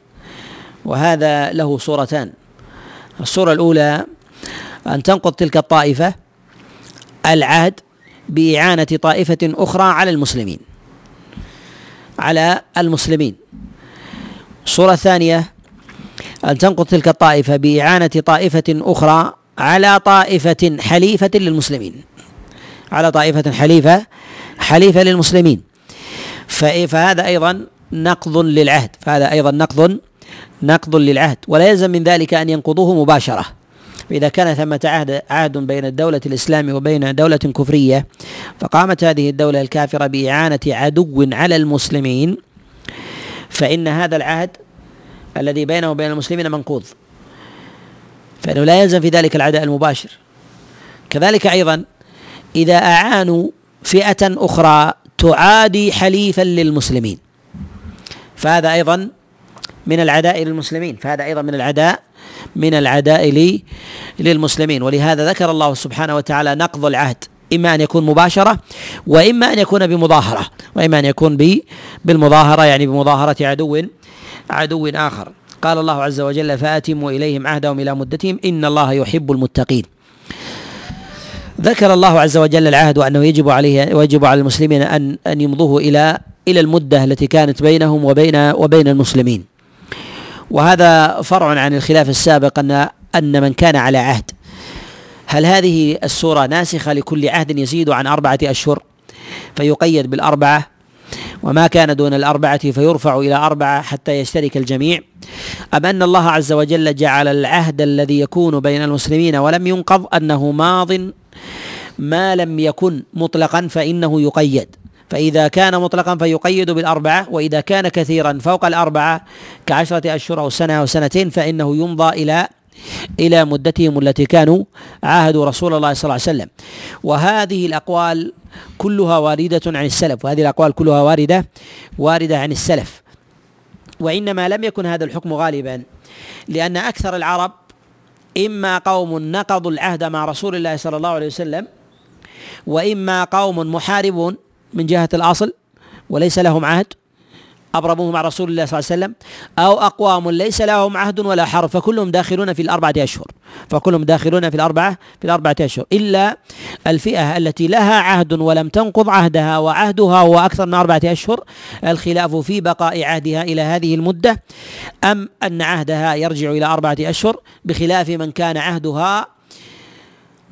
وهذا له صورتان. الصورة الأولى أن تنقض تلك الطائفة العهد بإعانة طائفة أخرى على المسلمين على المسلمين. الصورة الثانية أن تنقض تلك الطائفة بإعانة طائفة أخرى على طائفة حليفة للمسلمين. على طائفة حليفة حليفة للمسلمين. فهذا أيضا نقض للعهد. فهذا أيضا نقض نقض للعهد. ولا يلزم من ذلك أن ينقضوه مباشرة. فإذا كان ثمة عهد عهد بين الدولة الإسلامية وبين دولة كفرية فقامت هذه الدولة الكافرة بإعانة عدو على المسلمين فإن هذا العهد الذي بينه وبين المسلمين منقوض. فإنه لا يلزم في ذلك العداء المباشر. كذلك أيضا إذا أعانوا فئة أخرى تعادي حليفا للمسلمين. فهذا أيضا من العداء للمسلمين. فهذا أيضا من العداء من العداء للمسلمين. ولهذا ذكر الله سبحانه وتعالى نقض العهد. إما أن يكون مباشرة وإما أن يكون بمظاهرة. وإما أن يكون بالمظاهرة يعني بمظاهرة عدو. عدو آخر. قال الله عز وجل فأتموا إليهم عهدهم إلى مدتهم إن الله يحب المتقين. ذكر الله عز وجل العهد وأنه يجب عليه ويجب على المسلمين أن أن يمضوه إلى إلى المدة التي كانت بينهم وبين وبين المسلمين. وهذا فرع عن الخلاف السابق أن أن من كان على عهد. هل هذه السورة ناسخة لكل عهد يزيد عن أربعة أشهر؟ فيقيد بالأربعة وما كان دون الأربعة فيرفع إلى أربعة حتى يشترك الجميع. أم أن الله عز وجل جعل العهد الذي يكون بين المسلمين ولم ينقض أنه ماض ما لم يكن مطلقا فإنه يقيد. فإذا كان مطلقا فيقيد بالأربعة وإذا كان كثيرا فوق الأربعة كعشرة أشهر أو سنة أو سنتين فإنه يمضى إلى إلى مدتهم التي كانوا عاهدوا رسول الله صلى الله عليه وسلم. وهذه الأقوال كلها واردة عن السلف. وهذه الأقوال كلها واردة واردة عن السلف. وإنما لم يكن هذا الحكم غالبا لأن أكثر العرب إما قوم نقضوا العهد مع رسول الله صلى الله عليه وسلم وإما قوم محاربون من جهة الأصل وليس لهم عهد. أبرموه مع رسول الله صلى الله عليه وسلم أو أقوام ليس لهم عهد ولا حرب فكلهم داخلون في الأربعة أشهر. فكلهم داخلون في الأربعة في الأربعة أشهر. إلا الفئة التي لها عهد ولم تنقض عهدها وعهدها هو أكثر من أربعة أشهر. الخلاف في بقاء عهدها إلى هذه المدة. أم أن عهدها يرجع إلى أربعة أشهر؟ بخلاف من كان عهدها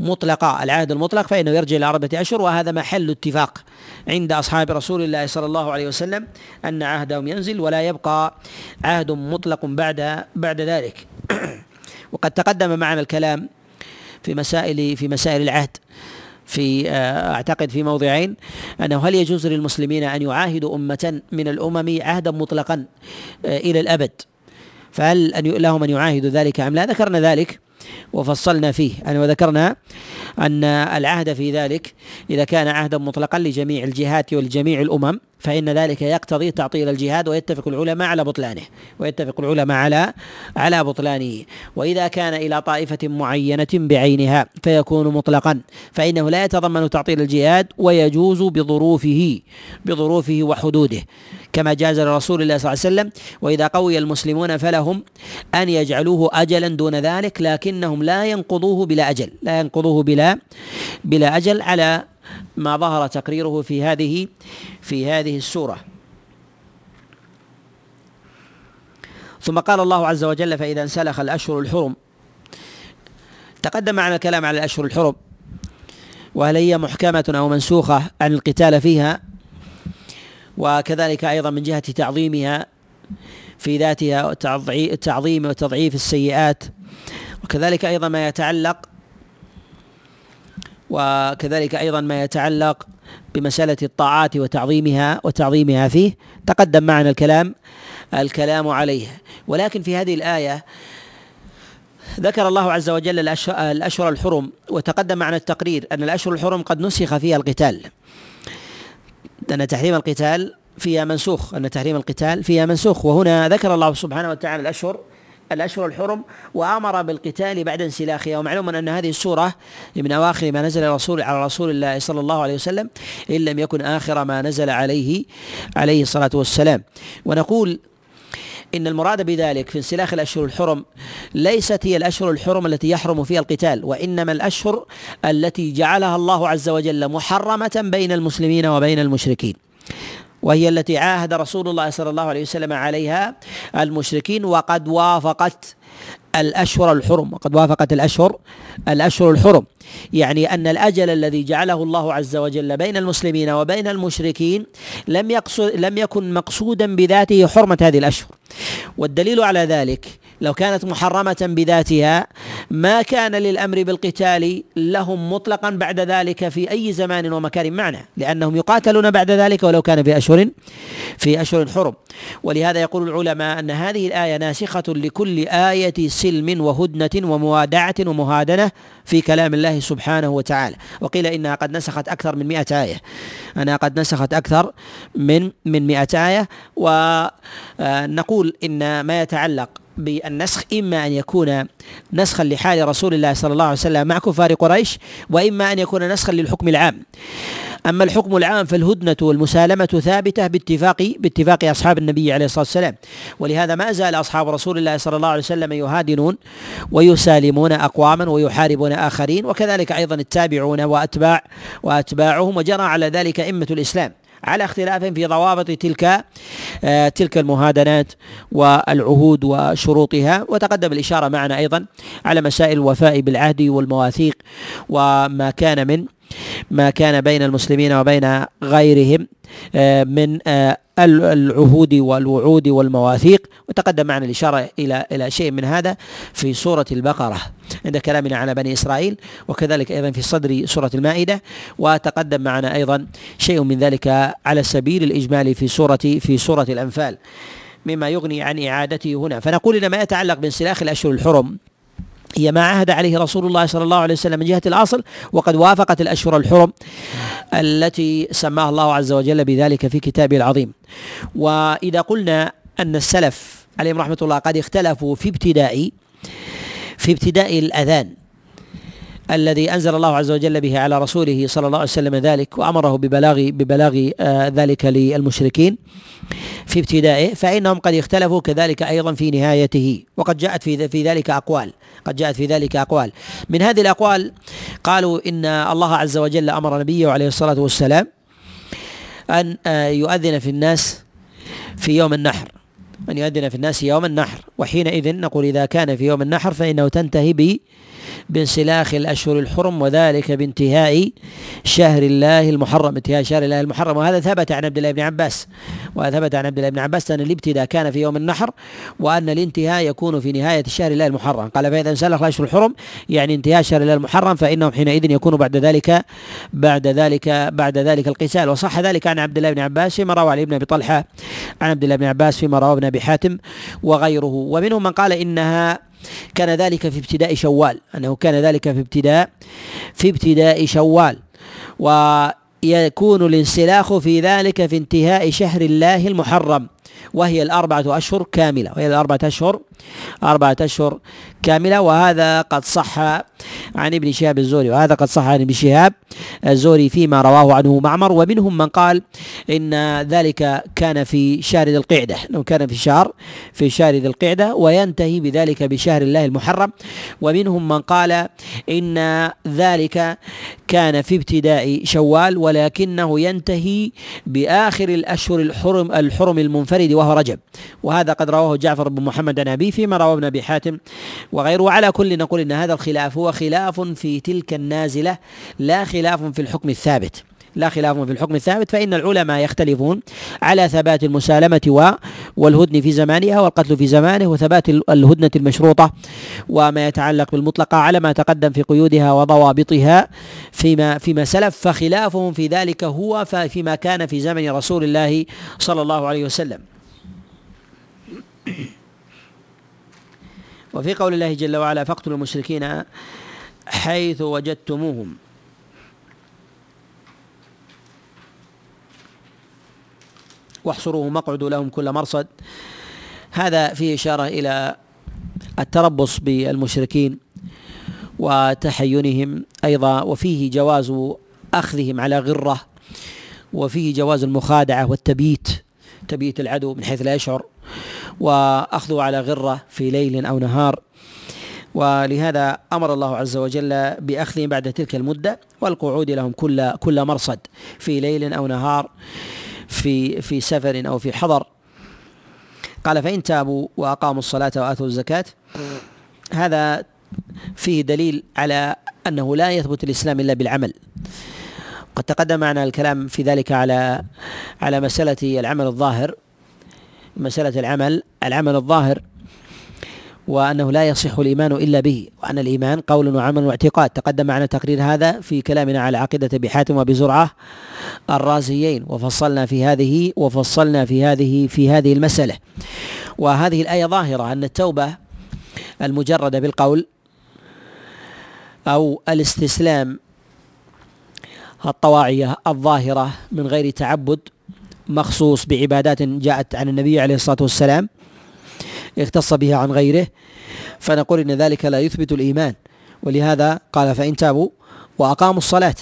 مطلقا. العهد المطلق فإنه يرجع إلى أربعة أشهر وهذا محل اتفاق. عند أصحاب رسول الله صلى الله عليه وسلم أن عهدهم ينزل ولا يبقى عهد مطلق بعد بعد ذلك. وقد تقدم معنا الكلام في مسائل في مسائل العهد في آه، أعتقد في موضعين أنه هل يجوز للمسلمين أن يعاهدوا أمة من الأمم عهدا مطلقا آه، إلى الأبد؟ فهل أن لهم أن يعاهدوا ذلك أم لا؟ ذكرنا ذلك وفصلنا فيه. أن وذكرنا أن العهد في ذلك إذا كان عهدا مطلقا لجميع الجهات ولجميع الأمم فإن ذلك يقتضي تعطيل الجهاد ويتفق العلماء على بطلانه ويتفق العلماء على على بطلانه. وإذا كان إلى طائفة معينة بعينها فيكون مطلقا فإنه لا يتضمن تعطيل الجهاد ويجوز بظروفه بظروفه وحدوده. كما جاز لرسول الله صلى الله عليه وسلم وإذا قوي المسلمون فلهم أن يجعلوه أجلا دون ذلك لكنهم لا ينقضوه بلا أجل لا ينقضوه بلا بلا أجل على ما ظهر تقريره في هذه في هذه السورة. ثم قال الله عز وجل فإذا انسلخ الأشهر الحرم تقدم معنا الكلام على الأشهر الحرم وهل هي محكمة أو منسوخة؟ عن القتال فيها وكذلك أيضا من جهة تعظيمها في ذاتها التعظيم وتضعيف السيئات. وكذلك أيضا ما يتعلق وكذلك أيضا ما يتعلق بمسألة الطاعات وتعظيمها وتعظيمها فيه. تقدم معنا الكلام الكلام عليها ولكن في هذه الآية ذكر الله عز وجل الأشهر الحرم وتقدم معنا التقرير أن الأشهر الحرم قد نسخ فيها القتال. أن تحريم القتال فيها منسوخ أن تحريم القتال فيها منسوخ. وهنا ذكر الله سبحانه وتعالى الأشهر الأشهر الحرم وأمر بالقتال بعد انسلاخها. ومعلوم أن هذه السورة من أواخر ما نزل رسول على رسول الله صلى الله عليه وسلم إن لم يكن آخر ما نزل عليه عليه الصلاة والسلام. ونقول إن المراد بذلك في انسلاخ الأشهر الحرم ليست هي الأشهر الحرم التي يحرم فيها القتال وإنما الأشهر التي جعلها الله عز وجل محرمة بين المسلمين وبين المشركين. وهي التي عاهد رسول الله صلى الله عليه وسلم عليها المشركين وقد وافقت الأشهر الحرم وقد وافقت الأشهر الأشهر الحرم. يعني أن الأجل الذي جعله الله عز وجل بين المسلمين وبين المشركين لم يقصد لم يكن مقصودا بذاته حرمة هذه الأشهر. والدليل على ذلك لو كانت محرمة بذاتها ما كان للأمر بالقتال لهم مطلقا بعد ذلك في أي زمان ومكان معنا لأنهم يقاتلون بعد ذلك ولو كان في أشهر في أشهر حرم. ولهذا يقول العلماء أن هذه الآية ناسخة لكل آية سلم وهدنة وموادعة ومهادنة في كلام الله سبحانه وتعالى. وقيل إنها قد نسخت أكثر من مئة آية. أنها قد نسخت أكثر من من مئة آية. ونقول إن ما يتعلق بالنسخ إما أن يكون نسخا لحال رسول الله صلى الله عليه وسلم مع كفار قريش وإما أن يكون نسخا للحكم العام. أما الحكم العام فالهدنة والمسالمة ثابتة باتفاق باتفاق أصحاب النبي عليه الصلاة والسلام. ولهذا ما زال أصحاب رسول الله صلى الله عليه وسلم يهادنون ويسالمون أقواما ويحاربون آخرين وكذلك أيضا التابعون وأتباع وأتباعهم وجرى على ذلك أئمة الإسلام. على اختلاف في ضوابط تلك آه، تلك المهادنات والعهود وشروطها وتقدم الإشارة معنا أيضا على مسائل الوفاء بالعهد والمواثيق وما كان من ما كان بين المسلمين وبين غيرهم آه، من آه، العهود والوعود والمواثيق. وتقدم معنا الإشارة إلى إلى شيء من هذا في سورة البقرة عند كلامنا على بني إسرائيل وكذلك أيضا في صدر سورة المائدة. وتقدم معنا أيضا شيء من ذلك على سبيل الإجمال في سورة في سورة الأنفال مما يغني عن إعادته هنا. فنقول إن ما يتعلق بانسلاخ الأشهر الحرم. هي ما عهد عليه رسول الله صلى الله عليه وسلم من جهة الأصل وقد وافقت الأشهر الحرم التي سماها الله عز وجل بذلك في كتابه العظيم. وإذا قلنا أن السلف عليهم رحمة الله قد اختلفوا في ابتداء في ابتداء الأذان الذي أنزل الله عز وجل به على رسوله صلى الله عليه وسلم ذلك وأمره ببلاغ ببلاغ آه ذلك للمشركين في ابتدائه فإنهم قد اختلفوا كذلك أيضا في نهايته وقد جاءت في في ذلك أقوال قد جاءت في ذلك أقوال. من هذه الأقوال قالوا إن الله عز وجل أمر نبيه عليه الصلاة والسلام أن آه يؤذن في الناس في يوم النحر أن يؤذن في الناس يوم النحر وحينئذ نقول إذا كان في يوم النحر فإنه تنتهي بانسلاخ الأشهر الحرم وذلك بانتهاء شهر الله المحرم انتهاء شهر الله المحرم. وهذا ثبت عن عبد الله بن عباس وثبت عن عبد الله بن عباس أن الابتداء كان في يوم النحر وأن الانتهاء يكون في نهاية شهر الله المحرم. قال فإذا انسلخ الأشهر الحرم يعني انتهاء شهر الله المحرم فإنهم حينئذ يكون بعد ذلك بعد ذلك بعد ذلك القتال. وصح ذلك عن عبد الله بن عباس فيما روى علي بن أبي طلحة عن عبد الله بن عباس فيما روى ابن أبي حاتم وغيره. ومنهم من قال إنها كان ذلك في ابتداء شوال أنه كان ذلك في ابتداء في ابتداء شوال. ويكون الانسلاخ في ذلك في انتهاء شهر الله المحرم وهي الأربعة أشهر كاملة وهي الأربعة أشهر أربعة أشهر كاملة. وهذا قد صح عن ابن شهاب الزوري وهذا قد صح عن ابن شهاب الزوري فيما رواه عنه معمر. ومنهم من قال إن ذلك كان في شهر ذي القعدة أنه كان في شهر في شهر ذي القعدة وينتهي بذلك بشهر الله المحرم. ومنهم من قال إن ذلك كان في ابتداء شوال ولكنه ينتهي بآخر الأشهر الحرم الحرم المنفرد وهو رجب. وهذا قد رواه جعفر بن محمد عن أبيه فيما رواه ابن أبي حاتم وغيره. على كل نقول إن هذا الخلاف هو خلاف في تلك النازلة. لا خلاف في الحكم الثابت. لا خلاف في الحكم الثابت. فإن العلماء يختلفون على ثبات المسالمة والهدن في زمانها والقتل في زمانه وثبات الهدنة المشروطة وما يتعلق بالمطلقة على ما تقدم في قيودها وضوابطها فيما فيما سلف. فخلافهم في ذلك هو فيما كان في زمن رسول الله صلى الله عليه وسلم. وفي قول الله جل وعلا فاقتلوا المشركين حيث وجدتموهم. واحصروهم واقعدوا لهم كل مرصد. هذا فيه إشارة إلى التربص بالمشركين وتحينهم أيضا وفيه جواز أخذهم على غرة وفيه جواز المخادعة والتبييت تبييت العدو من حيث لا يشعر. واخذه على غرة في ليل أو نهار. ولهذا أمر الله عز وجل بأخذهم بعد تلك المدة والقعود لهم كل كل مرصد في ليل أو نهار في في سفر أو في حضر. قال فإن تابوا وأقاموا الصلاة وآتوا الزكاة. هذا فيه دليل على أنه لا يثبت الإسلام إلا بالعمل. قد تقدم معنا الكلام في ذلك على على مسألة العمل الظاهر. مسألة العمل العمل الظاهر وأنه لا يصح الإيمان إلا به وأن الإيمان قول وعمل واعتقاد. تقدم معنا تقرير هذا في كلامنا على عقيدة بحاتم وبزرعة الرازيين وفصلنا في هذه وفصلنا في هذه في هذه المسألة. وهذه الآية ظاهرة أن التوبة المجردة بالقول أو الاستسلام الطواعية الظاهرة من غير تعبد مخصوص بعبادات جاءت عن النبي عليه الصلاة والسلام اختص بها عن غيره فنقول إن ذلك لا يثبت الإيمان. ولهذا قال فإن تابوا وأقاموا الصلاة.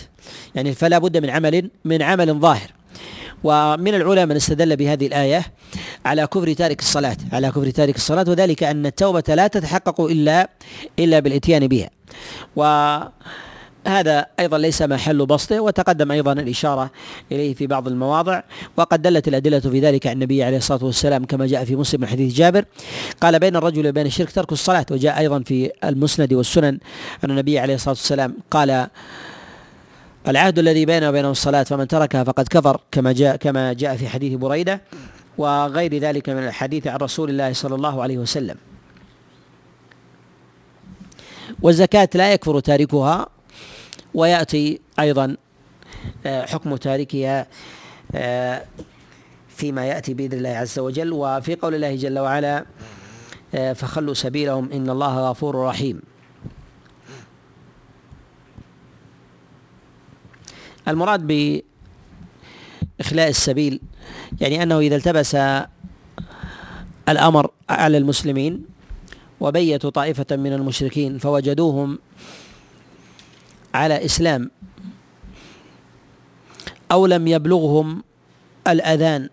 يعني فلا بد من عمل من عمل ظاهر. ومن العلماء من استدل بهذه الآية على كفر تارك الصلاة على كفر تارك الصلاة وذلك أن التوبة لا تتحقق إلا إلا بالإتيان بها. و هذا أيضا ليس محل بسطه وتقدم أيضا الإشارة إليه في بعض المواضع وقد دلت الأدلة في ذلك عن النبي عليه الصلاة والسلام كما جاء في مسلم من حديث جابر. قال بين الرجل وبين الشرك ترك الصلاة. وجاء أيضا في المسند والسنن أن النبي عليه الصلاة والسلام قال العهد الذي بيننا وبينه الصلاة فمن تركها فقد كفر. كما جاء كما جاء في حديث بريدة وغير ذلك من الحديث عن رسول الله صلى الله عليه وسلم. والزكاة لا يكفر تاركها ويأتي أيضا آه، حكم تاركها آه، فيما يأتي بإذن الله عز وجل. وفي قول الله جل وعلا آه، فخلوا سبيلهم إن الله غفور رحيم. المراد بإخلاء السبيل يعني أنه إذا التبس الأمر على المسلمين وبيتوا طائفة من المشركين فوجدوهم على إسلام أو لم يبلغهم الأذان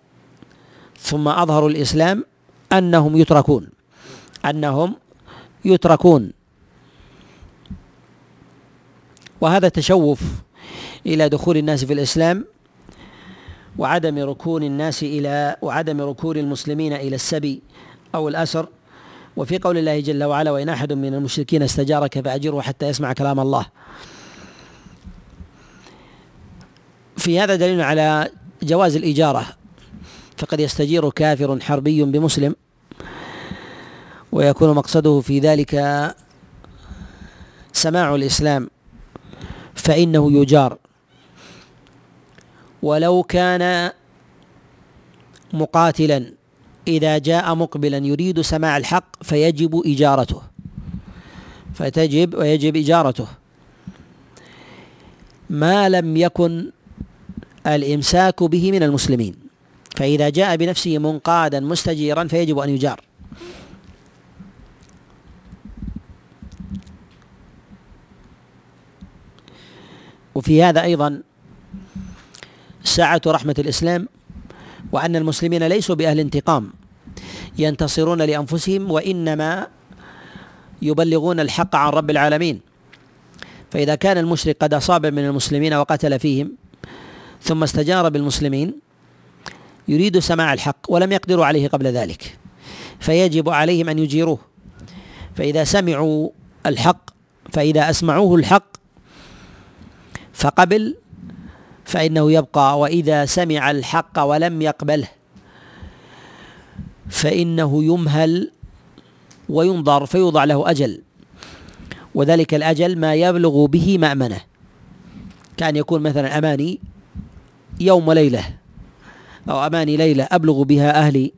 ثم أظهروا الإسلام أنهم يتركون أنهم يتركون. وهذا تشوف إلى دخول الناس في الإسلام وعدم ركون الناس إلى وعدم ركون المسلمين إلى السبي أو الأسر. وفي قول الله جل وعلا وإن أحد من المشركين استجارك فأجره حتى يسمع كلام الله. في هذا دليل على جواز الإجارة. فقد يستجير كافر حربي بمسلم ويكون مقصده في ذلك سماع الإسلام فإنه يجار. ولو كان مقاتلا إذا جاء مقبلا يريد سماع الحق فيجب إجارته. فتجب ويجب إجارته. ما لم يكن الإمساك به من المسلمين. فإذا جاء بنفسه منقادا مستجيرا فيجب أن يجار. وفي هذا أيضا سعة رحمة الإسلام وأن المسلمين ليسوا بأهل انتقام ينتصرون لأنفسهم وإنما يبلغون الحق عن رب العالمين. فإذا كان المشرك قد أصاب من المسلمين وقتل فيهم ثم استجار بالمسلمين يريد سماع الحق ولم يقدروا عليه قبل ذلك فيجب عليهم أن يجيروه. فإذا سمعوا الحق فإذا أسمعوه الحق فقبل فإنه يبقى وإذا سمع الحق ولم يقبله فإنه يمهل وينظر فيوضع له أجل. وذلك الأجل ما يبلغ به مأمنة. كأن يكون مثلا أماني يوم وليلة أو أماني ليلة أبلغ بها أهلي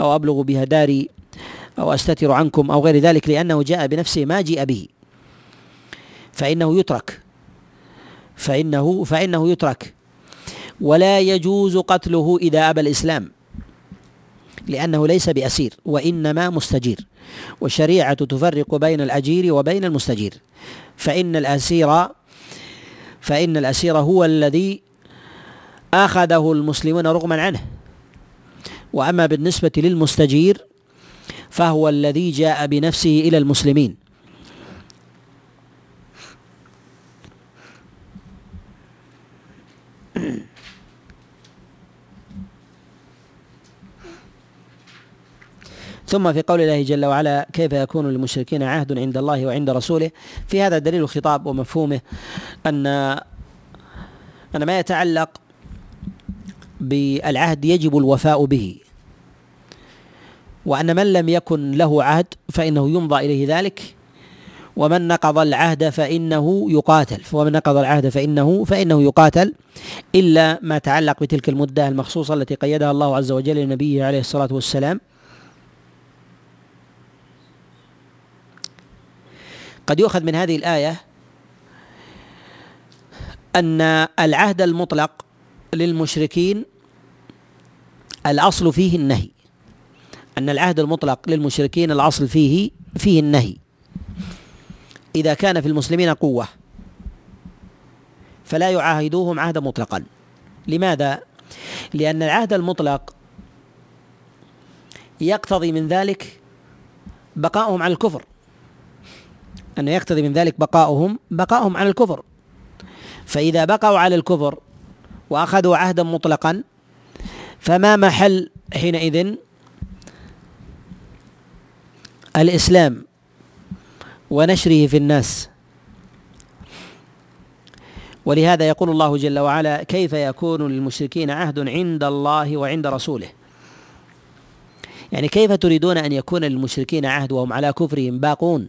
أو أبلغ بها داري أو أستتر عنكم أو غير ذلك لأنه جاء بنفسه ما جيء به. فإنه يترك. فإنه فإنه يترك. ولا يجوز قتله إذا أبى الإسلام. لأنه ليس بأسير وإنما مستجير. والشريعة تفرق بين الأجير وبين المستجير. فإن الأسير فإن الأسير هو الذي أخذه المسلمون رغما عنه. وأما بالنسبة للمستجير فهو الذي جاء بنفسه إلى المسلمين. ثم في قول الله جل وعلا كيف يكون للمشركين عهد عند الله وعند رسوله؟ في هذا دليل الخطاب ومفهومه أن أن ما يتعلق بالعهد يجب الوفاء به. وأن من لم يكن له عهد فإنه يمضى إليه ذلك. ومن نقض العهد فإنه يقاتل. ومن نقض العهد فإنه فإنه يقاتل. إلا ما تعلق بتلك المدة المخصوصة التي قيدها الله عز وجل لنبيه عليه الصلاة والسلام. قد يؤخذ من هذه الآية أن العهد المطلق للمشركين الأصل فيه النهي. أن العهد المطلق للمشركين الأصل فيه فيه النهي. إذا كان في المسلمين قوة فلا يعاهدوهم عهدا مطلقا. لماذا؟ لأن العهد المطلق يقتضي من ذلك بقاؤهم على الكفر. أنه يقتضي من ذلك بقاؤهم بقاؤهم على الكفر. فإذا بقوا على الكفر وأخذوا عهدا مطلقا فما محل حينئذ الإسلام ونشره في الناس؟ ولهذا يقول الله جل وعلا كيف يكون للمشركين عهد عند الله وعند رسوله؟ يعني كيف تريدون أن يكون للمشركين عهد وهم على كفرهم باقون؟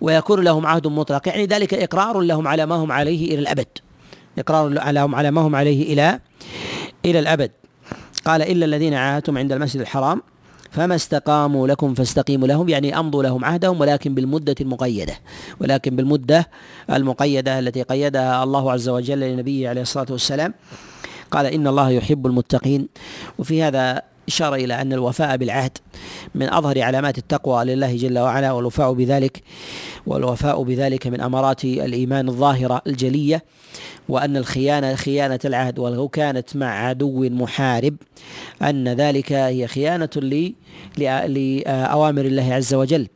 ويكون لهم عهد مطلق يعني ذلك إقرار لهم على ما هم عليه إلى الأبد. إقرار لهم على ما هم عليه إلى إلى الأبد. قال إلا الذين عاهدتم عند المسجد الحرام فما استقاموا لكم فاستقيموا لهم يعني أمضوا لهم عهدهم ولكن بالمدة المقيدة. ولكن بالمدة المقيدة التي قيدها الله عز وجل لنبيه عليه الصلاة والسلام. قال إن الله يحب المتقين. وفي هذا إشارة إلى أن الوفاء بالعهد من أظهر علامات التقوى لله جل وعلا والوفاء بذلك والوفاء بذلك من أمارات الإيمان الظاهرة الجلية وأن الخيانة خيانة العهد ولو كانت مع عدو محارب أن ذلك هي خيانة لأوامر الله عز وجل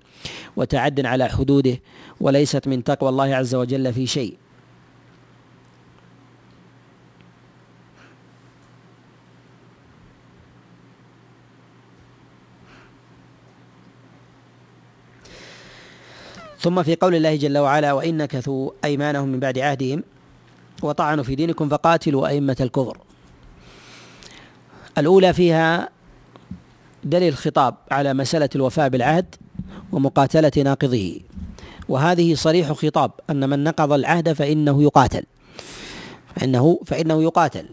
وتعد على حدوده وليست من تقوى الله عز وجل في شيء. ثم في قول الله جل وعلا وإن نكثوا أيمانهم من بعد عهدهم وطعنوا في دينكم فقاتلوا أئمة الكفر. الأولى فيها دليل الخطاب على مسألة الوفاء بالعهد ومقاتلة ناقضه. وهذه صريح خطاب أن من نقض العهد فإنه يقاتل. فإنه فإنه يقاتل.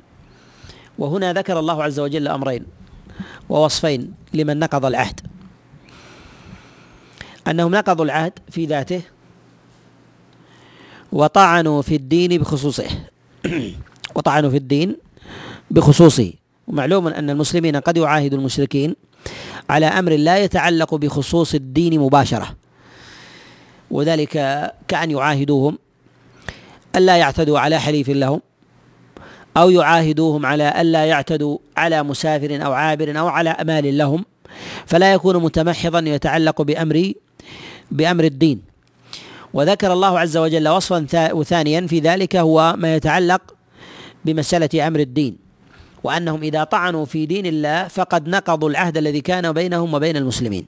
وهنا ذكر الله عز وجل أمرين ووصفين لمن نقض العهد. أنهم نقضوا العهد في ذاته وطعنوا في الدين بخصوصه. وطعنوا في الدين بخصوصه. ومعلوم أن المسلمين قد يعاهدوا المشركين على أمر لا يتعلق بخصوص الدين مباشرة. وذلك كأن يعاهدوهم ألا يعتدوا على حليف لهم أو يعاهدوهم على ألا يعتدوا على مسافر أو عابر أو على أمال لهم. فلا يكون متمحضا يتعلق بأمر بأمر الدين. وذكر الله عز وجل وصفا ثانيا في ذلك هو ما يتعلق بمسألة أمر الدين. وأنهم إذا طعنوا في دين الله فقد نقضوا العهد الذي كان بينهم وبين المسلمين.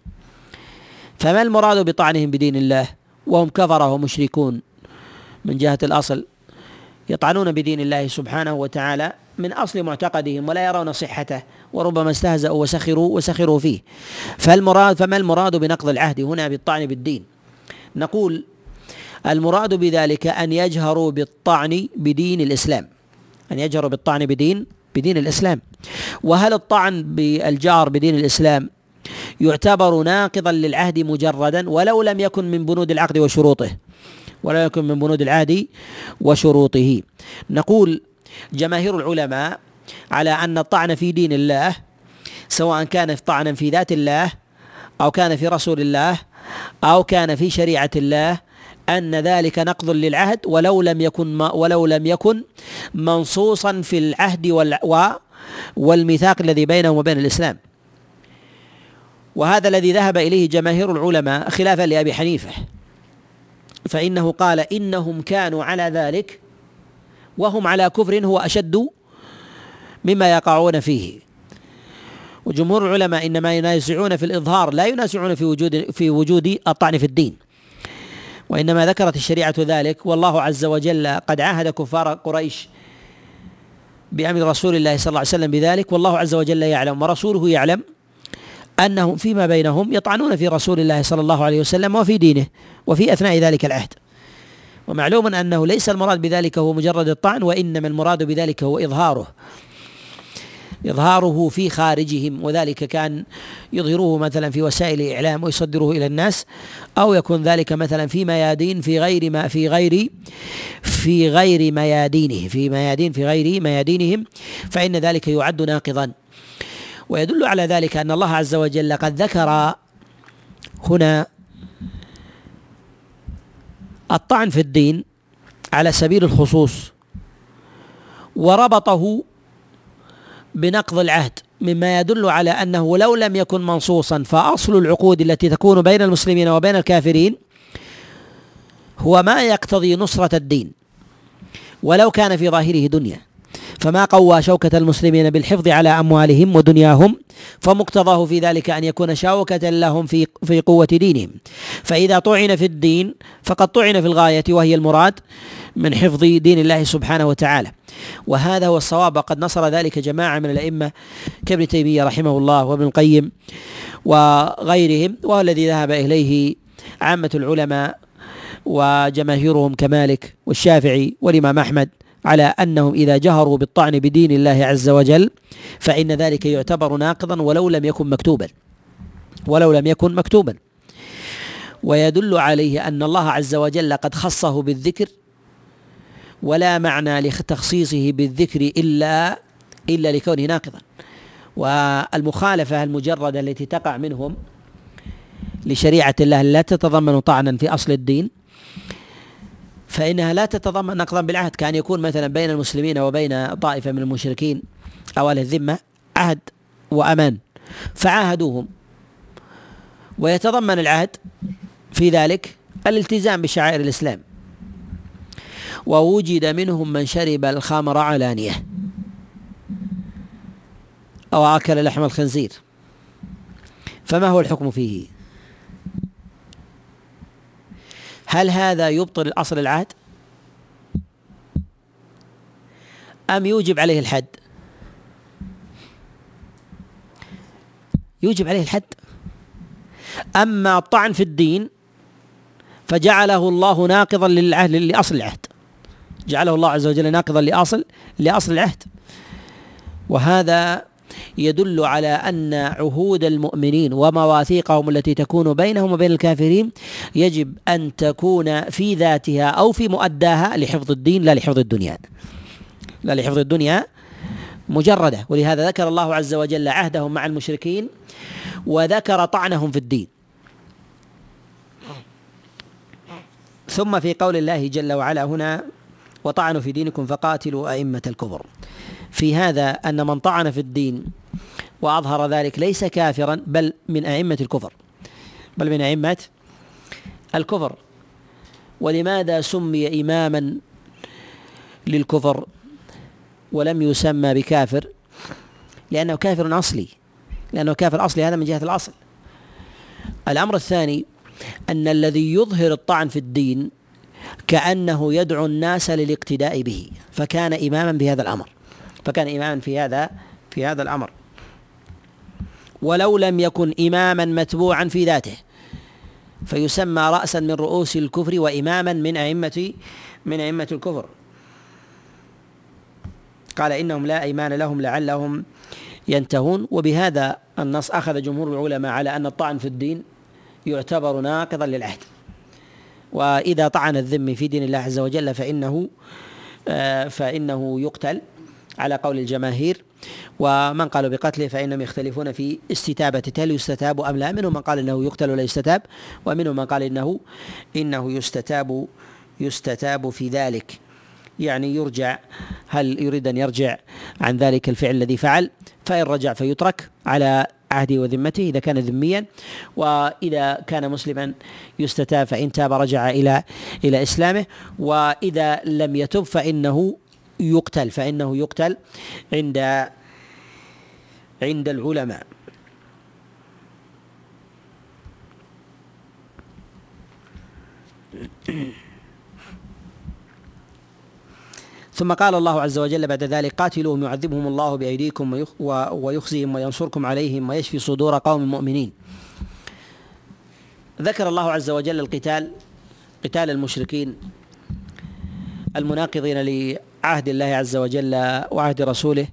فما المراد بطعنهم بدين الله؟ وهم كفرة ومشركون من جهة الأصل يطعنون بدين الله سبحانه وتعالى من أصل معتقدهم ولا يرون صحته. وربما استهزأوا وسخروا وسخروا فيه. فالمراد فما المراد بنقض العهد هنا بالطعن بالدين؟ نقول المراد بذلك أن يجهروا بالطعن بدين الإسلام. أن يجهروا بالطعن بدين بدين الإسلام. وهل الطعن بالجار بدين الإسلام يعتبر ناقضا للعهد مجردا ولو لم يكن من بنود العقد وشروطه؟ ولا يكن من بنود العهد وشروطه. نقول جماهير العلماء على أن الطعن في دين الله سواء كان طعنا في ذات الله أو كان في رسول الله أو كان في شريعة الله أن ذلك نقض للعهد ولو لم يكن ولو لم يكن منصوصا في العهد والميثاق الذي بينه وبين الإسلام. وهذا الذي ذهب إليه جماهير العلماء خلافا لأبي حنيفة فإنه قال إنهم كانوا على ذلك وهم على كفر هو أشد مما يقعون فيه. وجمهور العلماء إنما ينازعون في الإظهار لا ينازعون في وجود في وجود الطعن في الدين. وإنما ذكرت الشريعة ذلك والله عز وجل قد عاهد كفار قريش بأمر رسول الله صلى الله عليه وسلم بذلك والله عز وجل يعلم ورسوله يعلم أنهم فيما بينهم يطعنون في رسول الله صلى الله عليه وسلم وفي دينه وفي أثناء ذلك العهد. ومعلوم أنه ليس المراد بذلك هو مجرد الطعن وإنما المراد بذلك هو إظهاره. إظهاره في خارجهم وذلك كان يظهروه مثلا في وسائل الإعلام ويصدره إلى الناس أو يكون ذلك مثلا في ميادين في غير ما في غير في غير ميادينه في ميادين في غير ميادينهم فإن ذلك يعد ناقضا. ويدل على ذلك أن الله عز وجل قد ذكر هنا الطعن في الدين على سبيل الخصوص وربطه بنقض العهد مما يدل على أنه لو لم يكن منصوصا فأصل العقود التي تكون بين المسلمين وبين الكافرين هو ما يقتضي نصرة الدين ولو كان في ظاهره دنيا. فما قوى شوكة المسلمين بالحفظ على أموالهم ودنياهم فمقتضاه في ذلك أن يكون شوكة لهم في في قوة دينهم. فإذا طعن في الدين فقد طعن في الغاية وهي المراد من حفظ دين الله سبحانه وتعالى. وهذا هو الصواب وقد نصر ذلك جماعة من الأئمة كابن تيمية رحمه الله وابن القيم وغيرهم وهو الذي ذهب إليه عامة العلماء وجماهيرهم كمالك والشافعي والإمام أحمد على أنهم إذا جهروا بالطعن بدين الله عز وجل فإن ذلك يعتبر ناقضا ولو لم يكن مكتوبا. ولو لم يكن مكتوبا. ويدل عليه أن الله عز وجل قد خصه بالذكر ولا معنى لتخصيصه بالذكر إلا إلا لكونه ناقضا. والمخالفة المجردة التي تقع منهم لشريعة الله لا تتضمن طعنا في أصل الدين فإنها لا تتضمن نقضا بالعهد كان يكون مثلا بين المسلمين وبين طائفة من المشركين أو أهل الذمة عهد وأمان. فعاهدوهم. ويتضمن العهد في ذلك الالتزام بشعائر الإسلام. ووجد منهم من شرب الخمر علانية أو أكل لحم الخنزير. فما هو الحكم فيه؟ هل هذا يبطل الأصل العهد؟ أم يوجب عليه الحد؟ يوجب عليه الحد أما الطعن في الدين فجعله الله ناقضا للعهد لأصل العهد جعله الله عز وجل ناقضا لأصل لأصل العهد وهذا يدل على أن عهود المؤمنين ومواثيقهم التي تكون بينهم وبين الكافرين يجب أن تكون في ذاتها أو في مؤداها لحفظ الدين لا لحفظ الدنيا. لا لحفظ الدنيا مجردة. ولهذا ذكر الله عز وجل عهدهم مع المشركين وذكر طعنهم في الدين. ثم في قول الله جل وعلا هنا وطعنوا في دينكم فقاتلوا أئمة الكفر في هذا أن من طعن في الدين وأظهر ذلك ليس كافرا بل من أئمة الكفر. بل من أئمة الكفر. ولماذا سمي إماما للكفر ولم يسمى بكافر؟ لأنه كافر أصلي. لأنه كافر أصلي هذا من جهة الأصل. الأمر الثاني أن الذي يظهر الطعن في الدين كأنه يدعو الناس للاقتداء به فكان إماما بهذا الأمر. فكان إماما في هذا في هذا الأمر. ولو لم يكن إماما متبوعا في ذاته. فيسمى رأسا من رؤوس الكفر وإماما من أئمة من أئمة الكفر. قال إنهم لا أيمان لهم لعلهم ينتهون. وبهذا النص أخذ جمهور العلماء على أن الطعن في الدين يعتبر ناقضا للعهد. وإذا طعن الذم في دين الله عز وجل فإنه آه، فإنه يقتل. على قول الجماهير ومن قالوا بقتله فإنهم يختلفون في استتابته هل يستتاب أم لا. منهم من قال إنه يقتل ولا يستتاب ومنهم من قال إنه إنه يستتاب يستتاب في ذلك. يعني يرجع هل يريد أن يرجع عن ذلك الفعل الذي فعل؟ فإن رجع فيترك على عهده وذمته إذا كان ذميا. وإذا كان مسلما يستتاب فإن تاب رجع إلى إلى إسلامه. وإذا لم يتب فإنه يقتل فإنه يقتل عند عند العلماء. ثم قال الله عز وجل بعد ذلك قاتلوهم يعذبهم الله بأيديكم ويخزيهم وينصركم عليهم ويشفي صدور قوم مؤمنين. ذكر الله عز وجل القتال قتال المشركين المناقضين لعهد الله عز وجل وعهد رسوله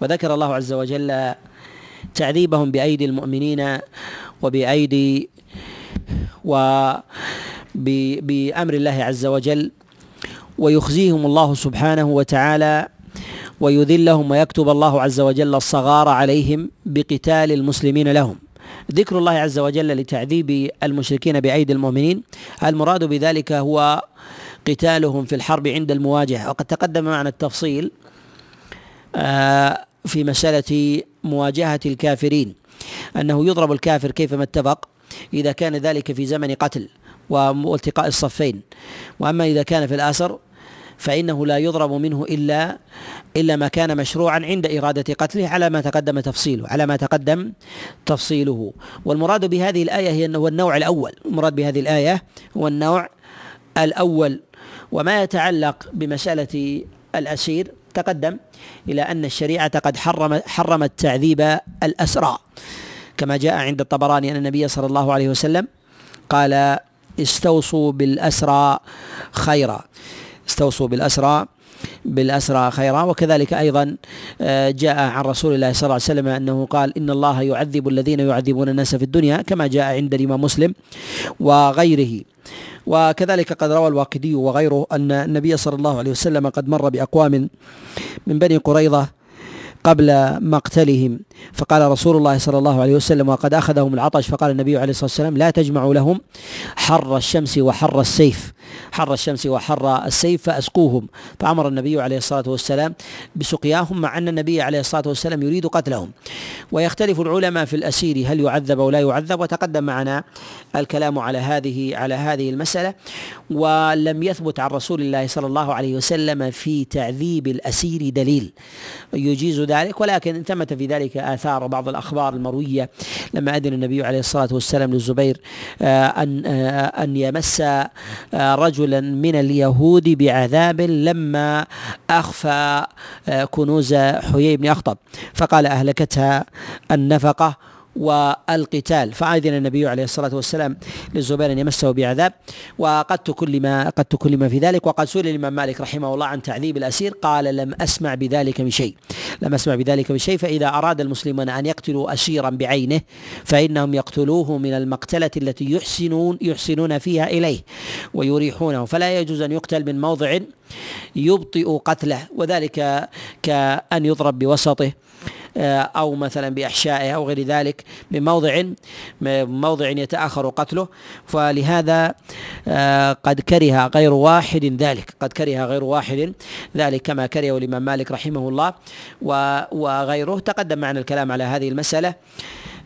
وذكر الله عز وجل تعذيبهم بأيدي المؤمنين وبأيدي وبأمر الله عز وجل ويخزيهم الله سبحانه وتعالى ويذلهم ويكتب الله عز وجل الصغار عليهم بقتال المسلمين لهم. ذكر الله عز وجل لتعذيب المشركين بأيدي المؤمنين المراد بذلك هو قتالهم في الحرب عند المواجهة. وقد تقدم معنا التفصيل آه، في مسألة مواجهة الكافرين أنه يضرب الكافر كيفما اتفق إذا كان ذلك في زمن قتل والتقاء الصفين. وأما إذا كان في الآسر فإنه لا يضرب منه إلا إلا ما كان مشروعا عند إرادة قتله على ما تقدم تفصيله على ما تقدم تفصيله. والمراد بهذه الآية هي أنه النوع الأول. المراد بهذه الآية هو النوع الأول. وما يتعلق بمسألة الأسير تقدم إلى أن الشريعة قد حرم حرمت تعذيب الأسرى. كما جاء عند الطبراني أن النبي صلى الله عليه وسلم قال استوصوا بالأسرى خيرا. استوصوا بالأسرى بالأسرى خيرا. وكذلك أيضا آه، جاء عن رسول الله صلى الله عليه وسلم أنه قال إن الله يعذب الذين يعذبون الناس في الدنيا كما جاء عند الإمام مسلم وغيره. وكذلك قد روى الواقدي وغيره أن النبي صلى الله عليه وسلم قد مر بأقوام من بني قريظة قبل مقتلهم. فقال رسول الله صلى الله عليه وسلم وقد أخذهم العطش. فقال النبي عليه الصلاة والسلام لا تجمعوا لهم حر الشمس وحر السيف حر الشمس وحر السيف فأسقوهم. فأمر النبي عليه الصلاة والسلام بسقياهم مع أن النبي عليه الصلاة والسلام يريد قتلهم. ويختلف العلماء في الأسير هل يعذب أو لا يعذب. وتقدم معنا الكلام على هذه على هذه المسألة. ولم يثبت عن رسول الله صلى الله عليه وسلم في تعذيب الأسير دليل. يجيز ولكن ثمت في ذلك آثار بعض الأخبار المروية لما أذن النبي عليه الصلاة والسلام للزبير آه، أن آه، أن يمس آه، رجلا من اليهود بعذاب لما أخفى كنوز حيي بن أخطب. فقال أهلكتها النفقة والقتال. فأذن النبي عليه الصلاة والسلام للزبير أن يمسه بعذاب. وقد تكلم قد تكلم في ذلك. وقد سئل الإمام مالك رحمه الله عن تعذيب الأسير. قال لم أسمع بذلك من شيء. لم أسمع بذلك من شيء. فإذا أراد المسلمون أن يقتلوا أسيرا بعينه فإنهم يقتلوه من المقتلة التي يحسنون يحسنون فيها إليه ويريحونه. فلا يجوز أن يقتل من موضع يبطئ قتله. وذلك كأن يضرب بوسطه. أو مثلا بإحشائه أو غير ذلك من موضع يتأخر قتله. فلهذا آه، قد كره غير واحد ذلك قد كره غير واحد ذلك كما كرهه الإمام مالك رحمه الله وغيره. تقدم معنا الكلام على هذه المسألة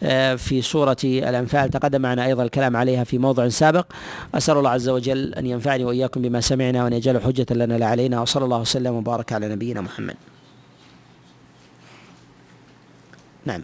آه، في سورة الأنفال. تقدم معنا أيضا الكلام عليها في موضع سابق. أسأل الله عز وجل أن ينفعني وإياكم بما سمعنا وأن يجعل حجة لنا لا علينا. وصلى الله وسلم وبارك على نبينا محمد. نعم